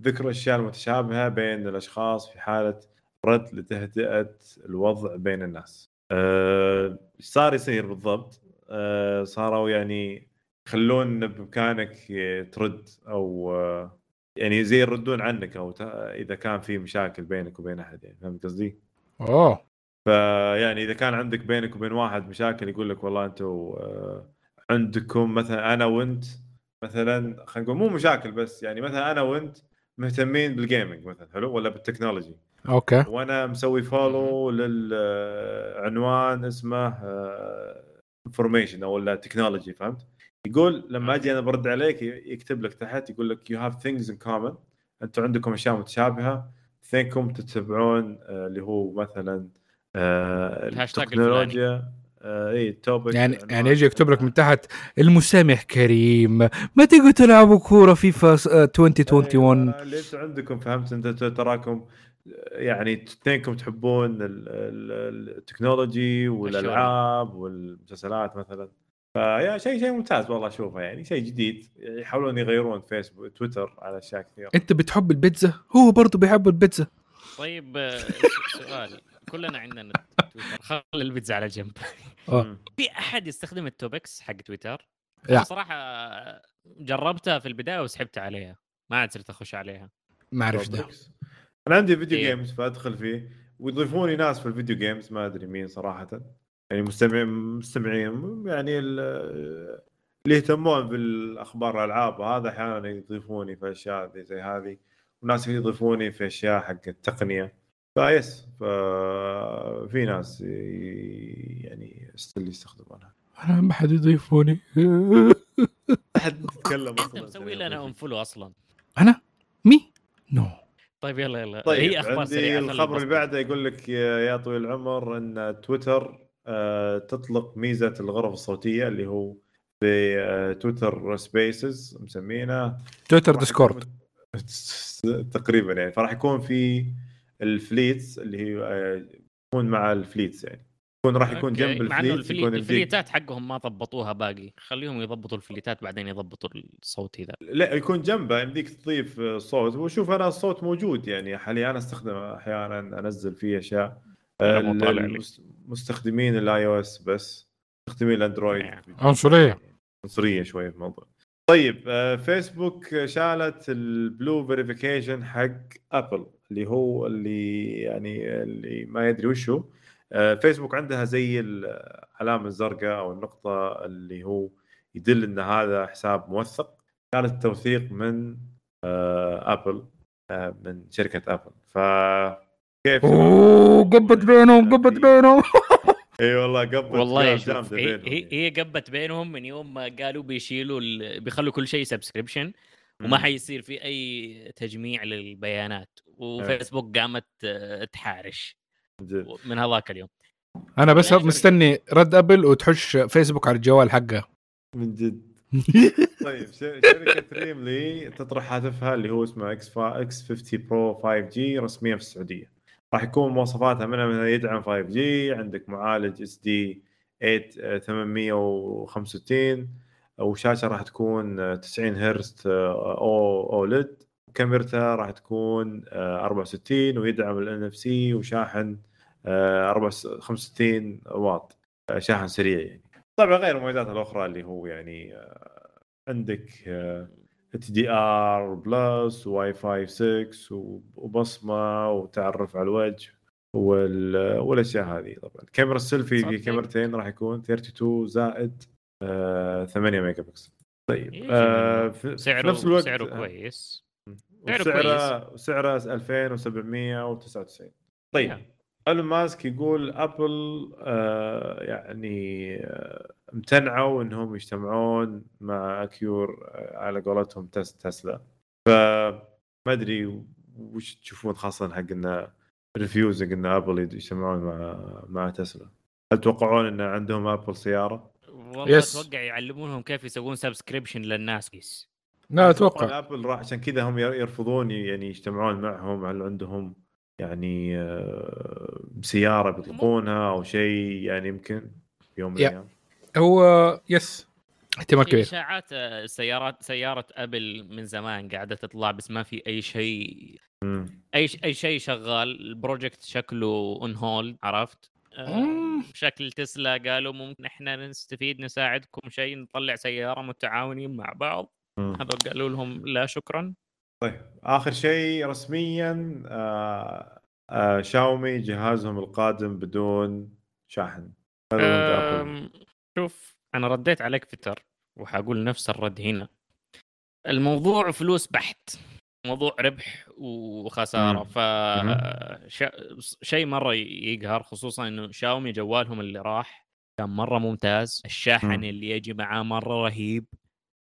ذكر الاشياء المتشابهه بين الأشخاص في حالة رد لتهدئة الوضع بين الناس. صار يصير بالضبط؟ صاروا يعني يخلون بإمكانك ترد أو يعني زي يردون عنك أو إذا كان في مشاكل بينك وبين أحد يعني فهمت قصدي؟ أوه فيعني إذا كان عندك بينك وبين واحد مشاكل يقول لك والله أنتم آه، عندكم مثلا أنا وأنت مثلا خلينا نقول مو مشاكل بس يعني مثلا أنا وأنت مهتمين بال gaming مثلا حلو ولا بال technology okay وأنا مسوي follow للعنوان اسمه information أو ال technology فهمت؟ يقول لما أجي أنا برد عليك يكتب لك تحت يقول لك you have things in common أنتم عندكم أشياء متشابهة. اثنينكم تتبعون آه، اللي هو مثلا آه، التكنولوجيا آه، اي ال topic يعني يعني يجي يكتب لك من تحت المسامح كريم ما تيجوا تلعبوا كورة فيفا آه، 2021 أيوة، اللي أنتم عندكم فهمت أنت تراكم يعني اثنينكم تحبون ال- ال- ال technology والألعاب والمسلسلات مثلا. فيا شيء شيء ممتاز والله أشوفه يعني شيء جديد. يحاولون يغيرون فيسبوك تويتر على أشياء كثيرة. أنت بتحب البيتزا؟ هو برضه بيحب البيتزا. طيب آه، سؤال. كلنا عندنا تويتر خلي البيتزا على جنب. آه. في أحد يستخدم ال topics حق تويتر؟ لا. صراحة جربتها في البداية وسحبت عليها. ما عاد صرت أخش عليها. ما أعرف ده. أنا عندي فيديو إيه. games فأدخل فيه. ويضيفوني ناس في ال video games ما أدري مين صراحة. يعني مستمعين مستمعين يعني ال- اللي يهتمون بالأخبار الألعاب وهذا أحيانا يضيفوني في أشياء زي- زي هذه وناس يضيفوني في أشياء حق التقنية. فيس ففي ناس يعني اللي يستخدمونها. أنا ما حد يضيفوني. [laughs] أحد يتكلم أنت أصلا مسوي لنا unfollow أصلا. أنا؟ me? No طيب يلا يلا. طيب هي أخبار عندي الخبر اللي. بعده يقول لك يا طويل العمر إن تويتر تطلق ميزة الغرف الصوتية اللي هو في آه، تويتر Spaces مسمينه. تويتر Discord. [laughs] تقريبا يعني. فراح يكون في ال Fleets اللي هي آه، يكون مع ال Fleets يعني. يكون راح يكون جنب مع إنه ال Fleets الفلي... يكون الفليتات حقهم ما ضبطوها باقي. خليهم يضبطوا الفليتات بعدين يضبطوا الصوت ذا لا يكون جنبه. يمديك تضيف آه، صوت. وشوف أنا الصوت موجود يعني. حاليا أنا أستخدمه. أحيانا أنزل فيه أشياء. آه، مستخدمين ال iOS بس مستخدمين الأندرويد. نعم. عنصرية. عنصرية شوية في الموضوع. طيب آه، فيسبوك شالت ال blue verification حق ابل اللي هو اللي يعني اللي ما يدري وش هو آه، فيسبوك عندها زي العلامه الزرقاء أو النقطة اللي هو يدل إن هذا حساب موثق. كانت التوثيق من آه ابل آه من شركة ابل ف كيف؟ أوه قبت بينهم [laughs] قبت بينهم. [laughs] إي والله قبت والله شوف هي, يعني. هي قبت بينهم من يوم ما قالوا بيشيلوا ال... بيخلوا كل شيء subscription وما. حيصير في أي تجميع للبيانات. إيه. وفيسبوك قامت آه، تحارش. من هذاك اليوم. أنا بس مستني رد أبل وتحش فيسبوك على الجوال حقها من جد. [laughs] طيب شر- شركة ريلمي تطرح هاتفها اللي هو اسمه X X 50 Pro 5 G رسميا في السعودية. راح يكون مواصفاتها منها منها يدعم 5 G عندك معالج SD 865 وشاشة راح تكون آه، 90 هرتز OLED. كاميرتها راح تكون آه، 64 ويدعم ال NFC وشاحن آه، 64 65 واط آه، شاحن سريع يعني. طبعا غير المميزات الأخرى اللي هو يعني آه، عندك HDR Plus Wi-Fi 6 وبصمة وتعرف على الوجه وال- والأشياء هذه طبعا كاميرا السيلفي في. كاميرتين راح يكون 32 زائد آه 8 ميجا بكسل طيب آه منه. في, سعره نفس الوقت سعره آه، كويس سعره وسعره سعره 2799 طيب نعم. إيلون ماسك يقول أبل آه يعني آه امتنعوا إنهم يجتمعون مع acquire آه على قولتهم تس تسلا فما أدري وش تشوفون خاصة حق انه refusing إن أبل يجتمعون مع مع تسلا هل تتوقعون إن عندهم أبل سيارة؟ والله yes. أتوقع يعلمونهم كيف يسوون subscription للناس بس لا أتوقع أتوقع أبل راح عشان كذا هم يرفضون يعني يجتمعون معهم هل عندهم يعني آه، سياره بيطلقونها أو شيء يعني يمكن في يوم من يا. الأيام هو yes احتمال كبير إشاعات آه، سيارات سيارة أبل من زمان قاعدة تطلع بس ما في أي شيء. أي ش- أي شيء شغال ال project شكله on hold عرفت آه، مم. بشكل تسلا قالوا ممكن إحنا نستفيد نساعدكم شيء نطلع سيارة متعاونين مع بعض. هذا قالوا لهم لا شكرا طيب آخر شيء رسميا آه آه شاومي جهازهم القادم بدون شاحن. شوف أنا رديت عليك تويتر وحقول نفس الرد هنا. الموضوع فلوس بحت موضوع ربح وخسارة. ف شيء مرة يقهر خصوصا إنه شاومي جوالهم اللي راح كان مرة ممتاز. الشاحن مم. اللي يجي معاه مرة رهيب.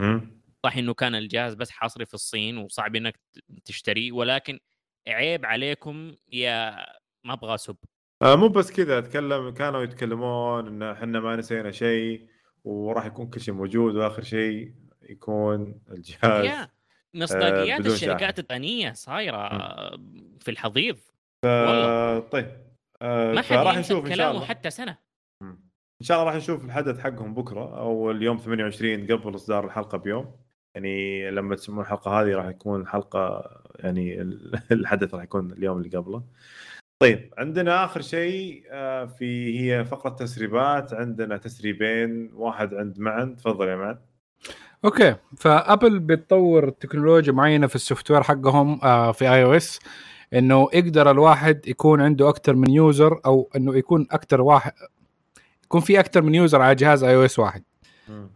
مم. صح إنه كان الجهاز بس حصري في الصين وصعب إنك تشتريه ولكن عيب عليكم يا ما أبغى أسب. آه مو بس كذا أتكلم كانوا يتكلمون إن إحنا ما نسينا شيء وراح يكون كل شيء موجود وآخر شيء يكون الجهاز يا مصداقيات بدون الشركات. الثانية صايرة في الحضيض. والله. آه طيب آه ما حد ينسى نشوف إن شاء الله. حتى سنة. إن شاء الله راح نشوف الحدث حقهم بكرة أو اليوم 28 قبل إصدار الحلقة بيوم. يعني لما تسمعون الحلقة هذه راح يكون الحلقة يعني ال- [laughs] الحدث راح يكون اليوم اللي قبله. طيب عندنا آخر شيء آه، في هي فقرة تسريبات. عندنا تسريبين واحد عند معن. تفضل يا معن. okay. فأبل بتطور تكنولوجيا معينة في ال software حقهم آه، في iOS إنه يقدر الواحد يكون عنده أكثر من user أو إنه يكون أكثر واحد يكون في أكثر من يوزر على جهاز iOS واحد.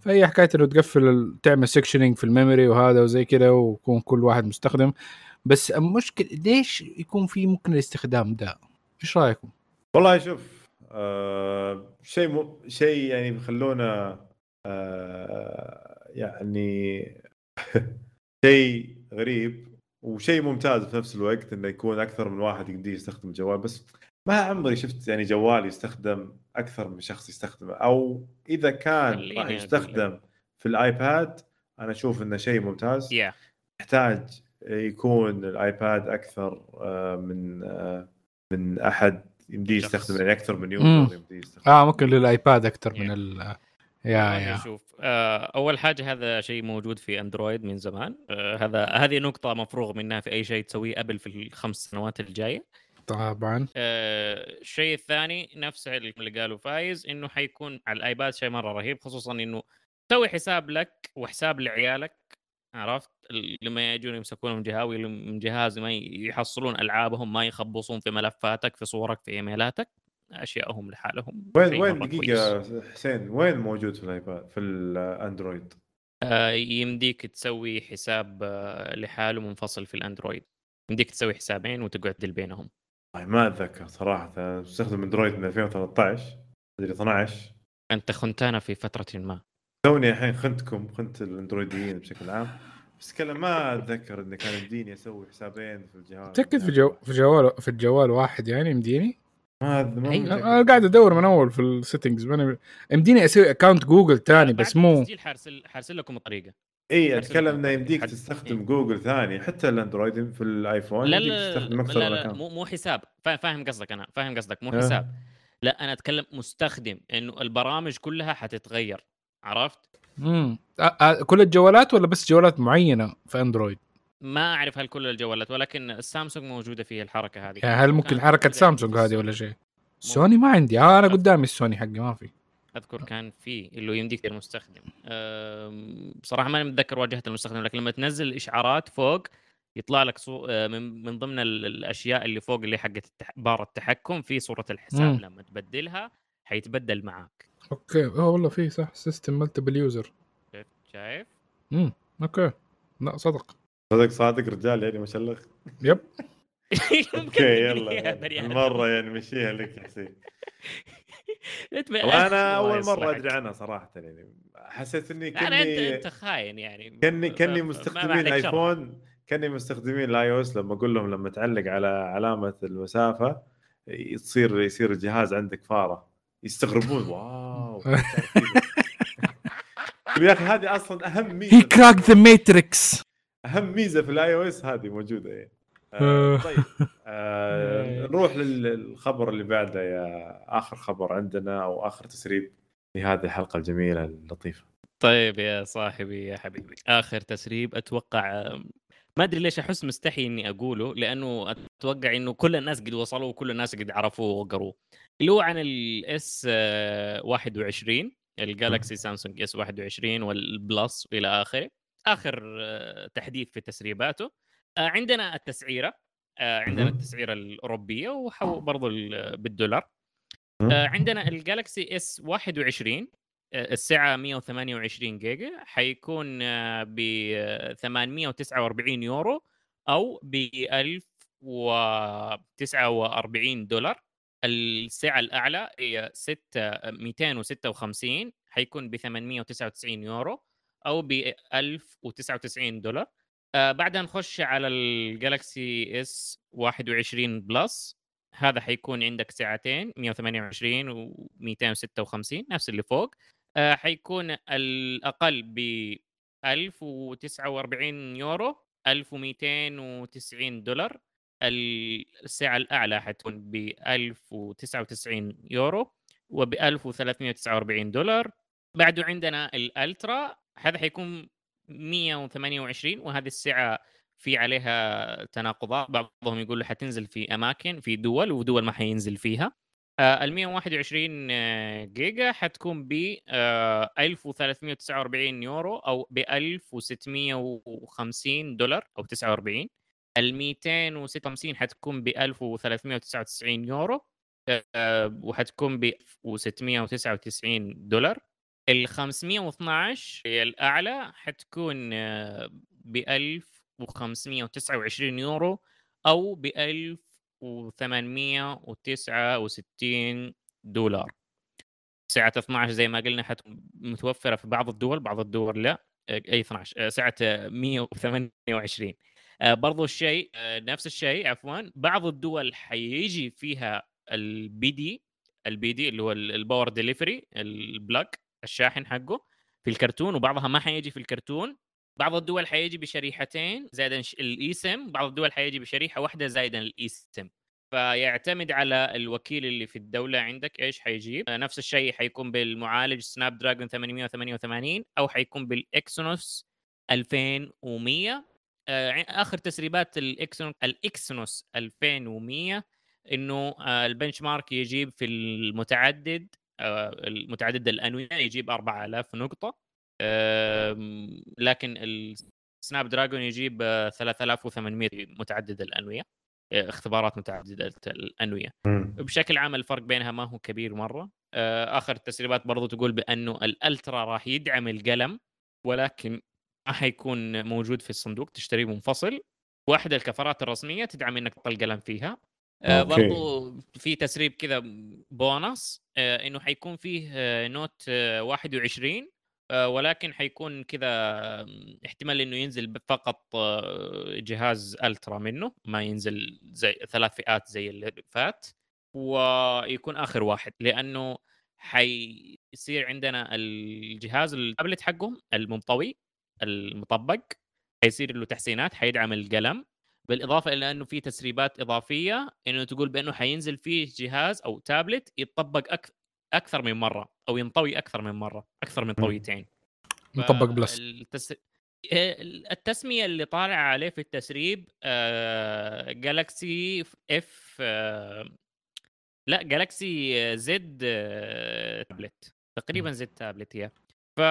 فهي حكاية إنه تقفل تعمل sectioning في ال memory وهذا وزي كذا ويكون كل واحد مستخدم بس المشكلة ليش يكون في ممكن الاستخدام ده؟ إيش رأيكم؟ والله شوف آه شيء م... شيء يعني بيخلونا آه يعني [laughs] شيء غريب وشيء ممتاز في نفس الوقت إنه يكون أكثر من واحد يقدر يستخدم الجوال بس ما عمري شفت يعني جوال يستخدم أكثر من شخص يستخدمه. أو إذا كان راح يستخدم في الآيباد أنا أشوف إنه شيء ممتاز. يحتاج يكون الآيباد أكثر آه، من آه، من أحد يمديه. يستخدم يعني أكثر من. user يمديه يستخدم آه ممكن للآيباد أكثر من. ال يا يا. شوف آه، أول حاجة هذا شيء موجود في أندرويد من زمان. هذا هذه نقطة مفروغ منها في أي شيء تسويه ابل في الخمس سنوات الجاية. طبعا. آه، الشيء الثاني نفس اللي قالوا فايز إنه حيكون على الآيباد شيء مرة رهيب خصوصا إنه تسوي حساب لك وحساب لعيالك عرفت؟ لما يجون يمسكون من جهاوي من جهاز ما يحصلون ألعابهم ما يخبصون في ملفاتك في صورك في إيميلاتك أشيائهم لحالهم وين وين دقيقة كويس. حسين وين موجود في الآيباد في الأندرويد؟ آه، يمديك تسوي حساب آه، لحاله منفصل في الأندرويد. يمديك تسوي حسابين وتقعد بينهم. ما أتذكر صراحة. استخدم أندرويد من 2013 مدري 12 أنت خنتانا في فترة ما. توني الحين خنتكم خنت الأندرويديين بشكل عام. بس كلام ما أتذكر انه كان يمديني أسوي حسابين في الجهاز. متأكد في جو في جوال في الجوال واحد يعني يمديني؟ ما. أنا قاعد أدور من أول في السيتنجز يمديني أسوي اكونت جوجل ثاني بس مو حارسل لكم الطريقة. اي أتكلم إنه يمديك حد- تستخدم إيه. جوجل ثاني حتى الأندرويد في الآيفون لا يمديك لا تستخدم لا, أكثر لا, لا اكونت مو مو حساب. فا- فاهم قصدك أنا فاهم قصدك مو. حساب. لا أنا أتكلم مستخدم إنه البرامج كلها حتتغير عرفت؟ مم. آه، كل الجوالات ولا بس جوالات معينة في أندرويد؟ ما أعرف هل كل الجوالات ولكن السامسونج موجودة فيه الحركة هذه. يعني هل ممكن حركة سامسونج هذه. ولا شيء؟ سوني ما عندي. آه أنا قدامي السوني حقي ما في. أذكر كان في اللي يمديك المستخدم بصراحة ماني متذكر واجهة المستخدم لكن لما تنزل الاشعارات فوق يطلع لك صو... آه، من من ضمن ال- الأشياء اللي فوق اللي حقت التح... بار التحكم في صورة الحساب مم. لما تبدلها حيتبدل معاك. okay. آه والله في صح system multiple user شايف؟ شايف؟ امم okay. لا صدق. صدق صادق رجال يعني مشلخ yep. يمكن [laughs] okay يلا. المره يعني مشيها لك يا [laughs] حسين أنا [laughs] أول مرة. أدري عنها صراحة يعني. حسيت إني لا انت كني انت خاين يعني. كني كني مستخدمين. الايفون كني مستخدمين ال iOS لما أقول لهم لما تعلق على علامة المسافة يصير يصير الجهاز عندك فارة. يستغربون wow يا أخي هذه أصلا أهم هي ميزه crack the matrix أهم ميزة في ال iOS هذه موجودة يعني. آه آه. طيب. آه [laughs] نروح للخبر اللي بعده يا آخر خبر عندنا أو آخر تسريب في هذه الحلقة الجميلة اللطيفة. طيب يا صاحبي يا حبيبي آخر تسريب أتوقع ما أدري ليش أحس مستحي إني أقوله لأنه أتوقع إنه كل الناس قد وصلوا وكل الناس قد عرفوه وقروه. اللي هو عن ال S 21 الجالكسي سامسونج S 21 وال Plus والى آخره. آخر آه، تحديث في تسريباته. عندنا التسعيرة آه، عندنا. التسعيرة الأوروبية برضو ال- بالدولار. آه، عندنا الـ Galaxy S 21 آه، السعه 128 جيجا حيكون ب 849 يورو أو ب 1049 دولار السعة الأعلى هي 256 حيكون ب 899 يورو أو ب 1099 دولار آه، بعدها نخش على الـ Galaxy S 21 Plus هذا حيكون عندك ساعتين 128 و 256 نفس اللي فوق. آه، حيكون الأقل ب 1049 يورو 1290 دولار. السعة الأعلى حتكون ب 1099 يورو وب 1349 دولار. بعده عندنا الألترا هذا حيكون 128 وهذه السعة في عليها تناقضات بعضهم يقول حتنزل في أماكن في دول ودول ما حينزل فيها. آه، ال 121 آه، جيجا حتكون ب آه، 1349 يورو أو ب 1650 دولار أو 49 ال 256 حتكون ب 1399 يورو آه، وحتكون ب 1699 دولار. ال 512 هي الأعلى حتكون ب 1529 يورو أو ب 1869 دولار. سعة 12 زي ما قلنا حتكون متوفرة في بعض الدول بعض الدول لا أي 12 سعة 128 آه، برضو الشيء آه، نفس الشيء عفوا بعض الدول حيجي فيها ال PD ال PD اللي هو ال power delivery ال plug الشاحن حقه في الكرتون وبعضها ما حيجي في الكرتون. بعض الدول حيجي بشريحتين زائدا الاي سم بعض الدول حيجي بشريحة واحدة زائدا الاي سم فيعتمد على الوكيل اللي في الدولة عندك إيش حيجيب. آه، نفس الشيء حيكون بالمعالج Snapdragon 888 أو حيكون بال Exynos 2100 آه، آخر تسريبات ال Exynos ال Exynos 2100 إنه آه، ال benchmark يجيب في المتعدد آه، المتعدد الأنوية يجيب 4000 نقطة. لكن ال Snapdragon يجيب آه، 3800 متعدد الأنوية آه، اختبارات متعددة الأنوية. بشكل عام الفرق بينها ما هو كبير مرة. آه، آخر التسريبات برضو تقول بأنه ال Ultra راح يدعم القلم ولكن ما حيكون موجود في الصندوق تشتريه منفصل. واحد الكفرات الرسمية تدعم إنك تحط القلم فيها. آه،. برضو في تسريب كذا بونص آه، إنه حيكون فيه آه، Note آه، 21 آه، ولكن حيكون كذا احتمال إنه ينزل فقط آه، جهاز ألترا منه ما ينزل زي ثلاث فئات زي اللي فات ويكون آخر واحد لأنه حيصير عندنا الجهاز التابلت حقهم المنطوي المطبق حيصير له تحسينات حيدعم القلم بالإضافة إلى إنه في تسريبات إضافية إنه تقول بإنه حينزل فيه جهاز أو تابلت يطبق أك... أكثر من مرة أو ينطوي أكثر من مرة أكثر من مم. طويتين مطبق plus. التس... التسمية اللي طالعة عليه في التسريب آه... Galaxy F آه... لا Galaxy Z آه... تابلت تقريبا Z tablet هي. ف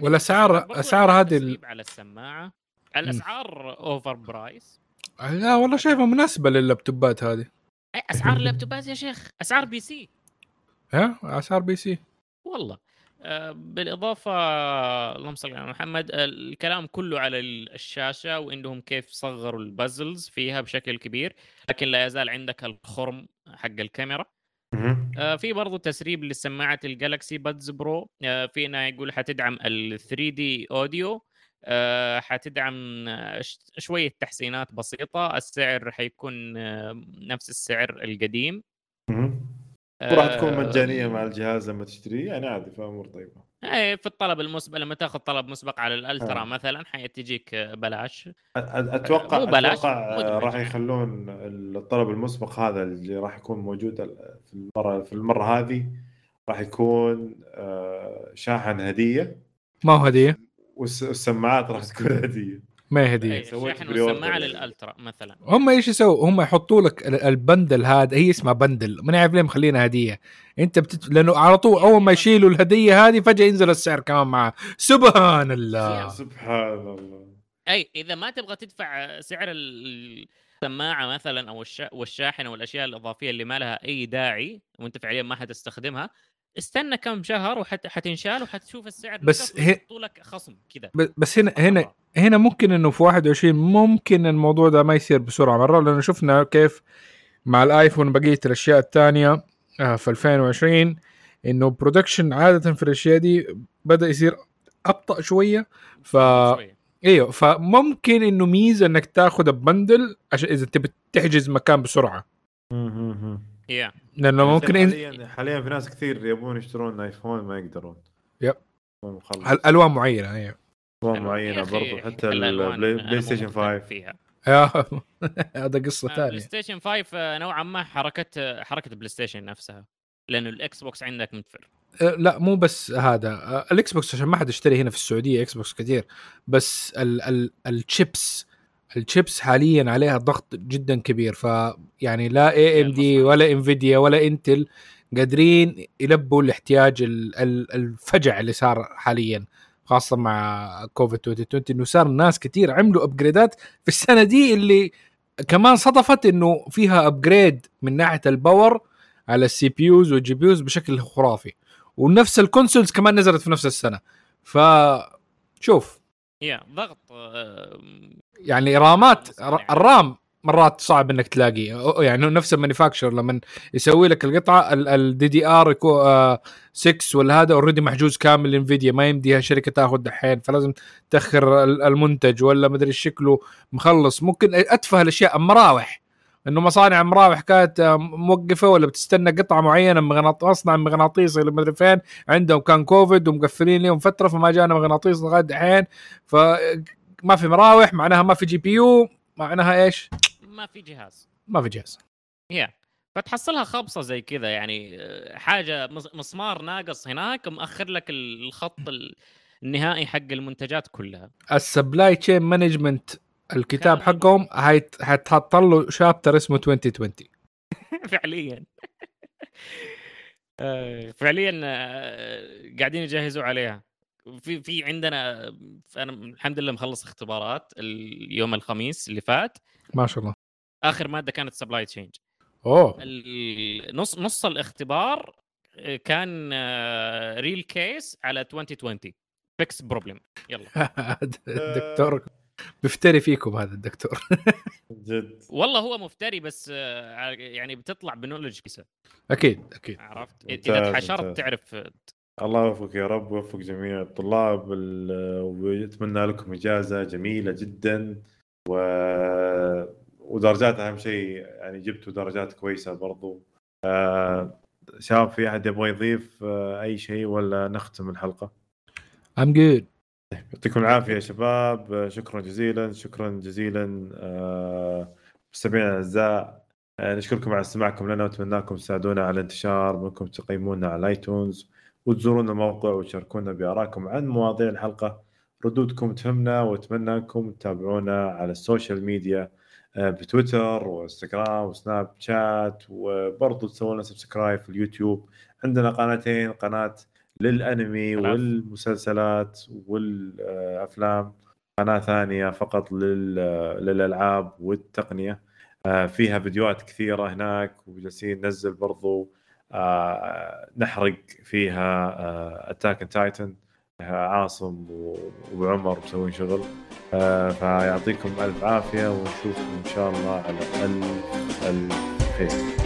برضو أسعار هذه على السماعة. الأسعار overpriced لا والله شايفها مناسبة لللابتوبات هذه. أي أسعار اللابتوبات يا شيخ. أسعار PC. ها؟ أسعار بي سي. والله. آه، بالإضافة اللهم صل على محمد الكلام كله على الشاشة وإنهم كيف صغروا ال bezels فيها بشكل كبير لكن لا يزال عندك الخرم حق الكاميرا. آه، في برضو تسريب لسماعة ال Galaxy Buds Pro. آه، في هنا يقول حتدعم ال 3D audio حتدعم آه، شوية تحسينات بسيطة. السعر حيكون آه، نفس السعر القديم. وراح تكون آه، مجانية مع الجهاز لما تشتريه؟ يعني عادي فامور طيبة. إيه في الطلب المسبق لما تاخذ طلب مسبق على الألترا آه. مثلا حتجيك أ- أتوقع مو بلاش، أتوقع آه، راح. يخلون الطلب المسبق هذا اللي راح يكون موجود ال- في المرة في المرة هذه راح يكون آه، شاحن هدية. ما هو هدية؟ والسماعات راح تكون هدية. ما هي هدية. إيه، والسماعة يعني. للألترا مثلا. هم إيش يسووا؟ هم يحطوا لك ال- البندل هذا هي اسمها بندل. ما نعرف ليه مخلينها هدية. أنت بتت... لأنه على طول أول ما يشيلوا الهدية هذه فجأة ينزل السعر كمان معها سبحان الله. سبحان الله. أي إذا ما تبغى تدفع سعر ال- السماعة مثلا أو الشا... والشاحن والأشياء الإضافية اللي ما لها أي داعي وأنت فعليا ما حتستخدمها استنى كم شهر وحت... حتنشال وحتشوف السعر بس هي- لك خصم كذا بس هنا هنا هنا ممكن إنه في 21 ممكن الموضوع ده ما يصير بسرعة. مرة لأنه شفنا كيف مع الآيفون بقية الأشياء الثانية آه، في 2020 إنه برودكشن عادة في الأشياء دي بدأ يصير أبطأ شوية. ف شوية. إيوه فممكن إنه ميزة إنك تاخذ ببندل عشان إذا تبي تحجز مكان بسرعة. يا لأنه ممكن إن... حاليا حاليا في ناس كثير يبون يشترون ايفون ما يقدرون. يب. ألوان معينة أيوه. ألوان معينة برضو حتى البلاي بلاي ستيشن مقتنع 5 فيها. يا [laughs] [laughs] هذا قصة آه، بلاي ثانية ستيشن 5 نوعا ما حركة حركة بلاي ستيشن نفسها لأنه الاكس بوكس عندك متفر لا مو بس هذا. الاكس بوكس عشان ما حد يشتري هنا في السعودية إكس بوكس كثير. بس ال ال الشيبس الشيبس حاليا عليها ضغط جدا كبير ف يعني لا AMD. ولا Nvidia ولا Intel قادرين يلبوا الاحتياج ال- ال- الفجع اللي صار حاليا خاصة مع كوفيد 2020 إنه صار ناس كثير عملوا upgrade ات في السنة دي اللي كمان صدفت إنه فيها upgrade من ناحية ال power على ال CPUs وال GPUs بشكل خرافي ونفس ال consoles كمان نزلت في نفس السنة ف شوف يا ضغط آه، يعني رامات مصانع. الرام مرات صعب إنك تلاقيه يعني نفس المانيفاكتشر لما يسوي لك القطعة الدي دي ار 6 ولا هذا اوريدي محجوز كامل انفيديا ما يمديها شركه تاخذ دحين فلازم تأخر ال- المنتج ولا مدري شكله مخلص. ممكن أتفه الأشياء المراوح إنه مصانع مراوح كانت آه، موقفة ولا بتستنى قطعة معينة مغناط مصنع مغناطيسي ولا مدري فين عندهم كان كوفيد ومقفلين لهم فترة فما جانا مغناطيس لغاية دحين. فما في مراوح معناها ما في GPU معناها إيش؟ ما في جهاز. ما في جهاز. Yeah. فتحصلها خبصة زي كذا يعني آه، حاجة مس- مسمار ناقص هناك مأخر لك الخط ال- النهائي حق المنتجات كلها. ال supply chain management الكتاب. حقهم هيت- حيتحط له chapter اسمه 2020 [laughs] فعليا. آه، فعليا آه، قاعدين يجهزوا عليها. في في عندنا أنا الحمد لله مخلص اختبارات اليوم الخميس اللي فات. ما شاء الله. آخر مادة كانت supply chain. أوه. نص نص الاختبار آه، كان real case على 2020 fix problem يلا. [laughs] [laughs] الدكتور بيفتري فيكم هذا الدكتور. [laughs] جد. والله هو مفتري بس آه، يعني بتطلع بنولج كيسه أكيد أكيد. عرفت؟ إذا تحشرت. تعرف. الله يوفقك يا رب ويوفق جميع الطلاب ال- ويتمنى لكم إجازة جميلة جدا و... ودرجات أهم شيء يعني جبتوا درجات كويسة برضو. آه... شباب في أحد يبغى يضيف آه... أي شيء ولا نختم الحلقة؟ ام يعطيكم العافية يا شباب. شكرا جزيلا شكرا جزيلا آه... مستمعينا الأعزاء. آه، نشكركم على استماعكم لنا واتمنىكم تساعدونا على الانتشار بانكم تقيمونا على ال iTunes وتزورون الموقع وتشاركونا بآرائكم عن مواضيع الحلقة. ردودكم تهمنا واتمنى انكم تتابعونا على ال social media آه، بتويتر وإنستغرام و Snapchat وبرضه تسوون لنا subscribe في اليوتيوب. عندنا قناتين قناة للأنمي. والمسلسلات والأفلام قناة ثانية فقط لل- للألعاب والتقنية. آه، فيها فيديوهات كثيرة هناك وجالسين ننزل برضو آه، نحرق فيها Attack Titan عاصم وعمر مسوين شغل. آه، فيعطيكم ألف عافية ونشوفكم إن شاء الله على ألف ألف خير.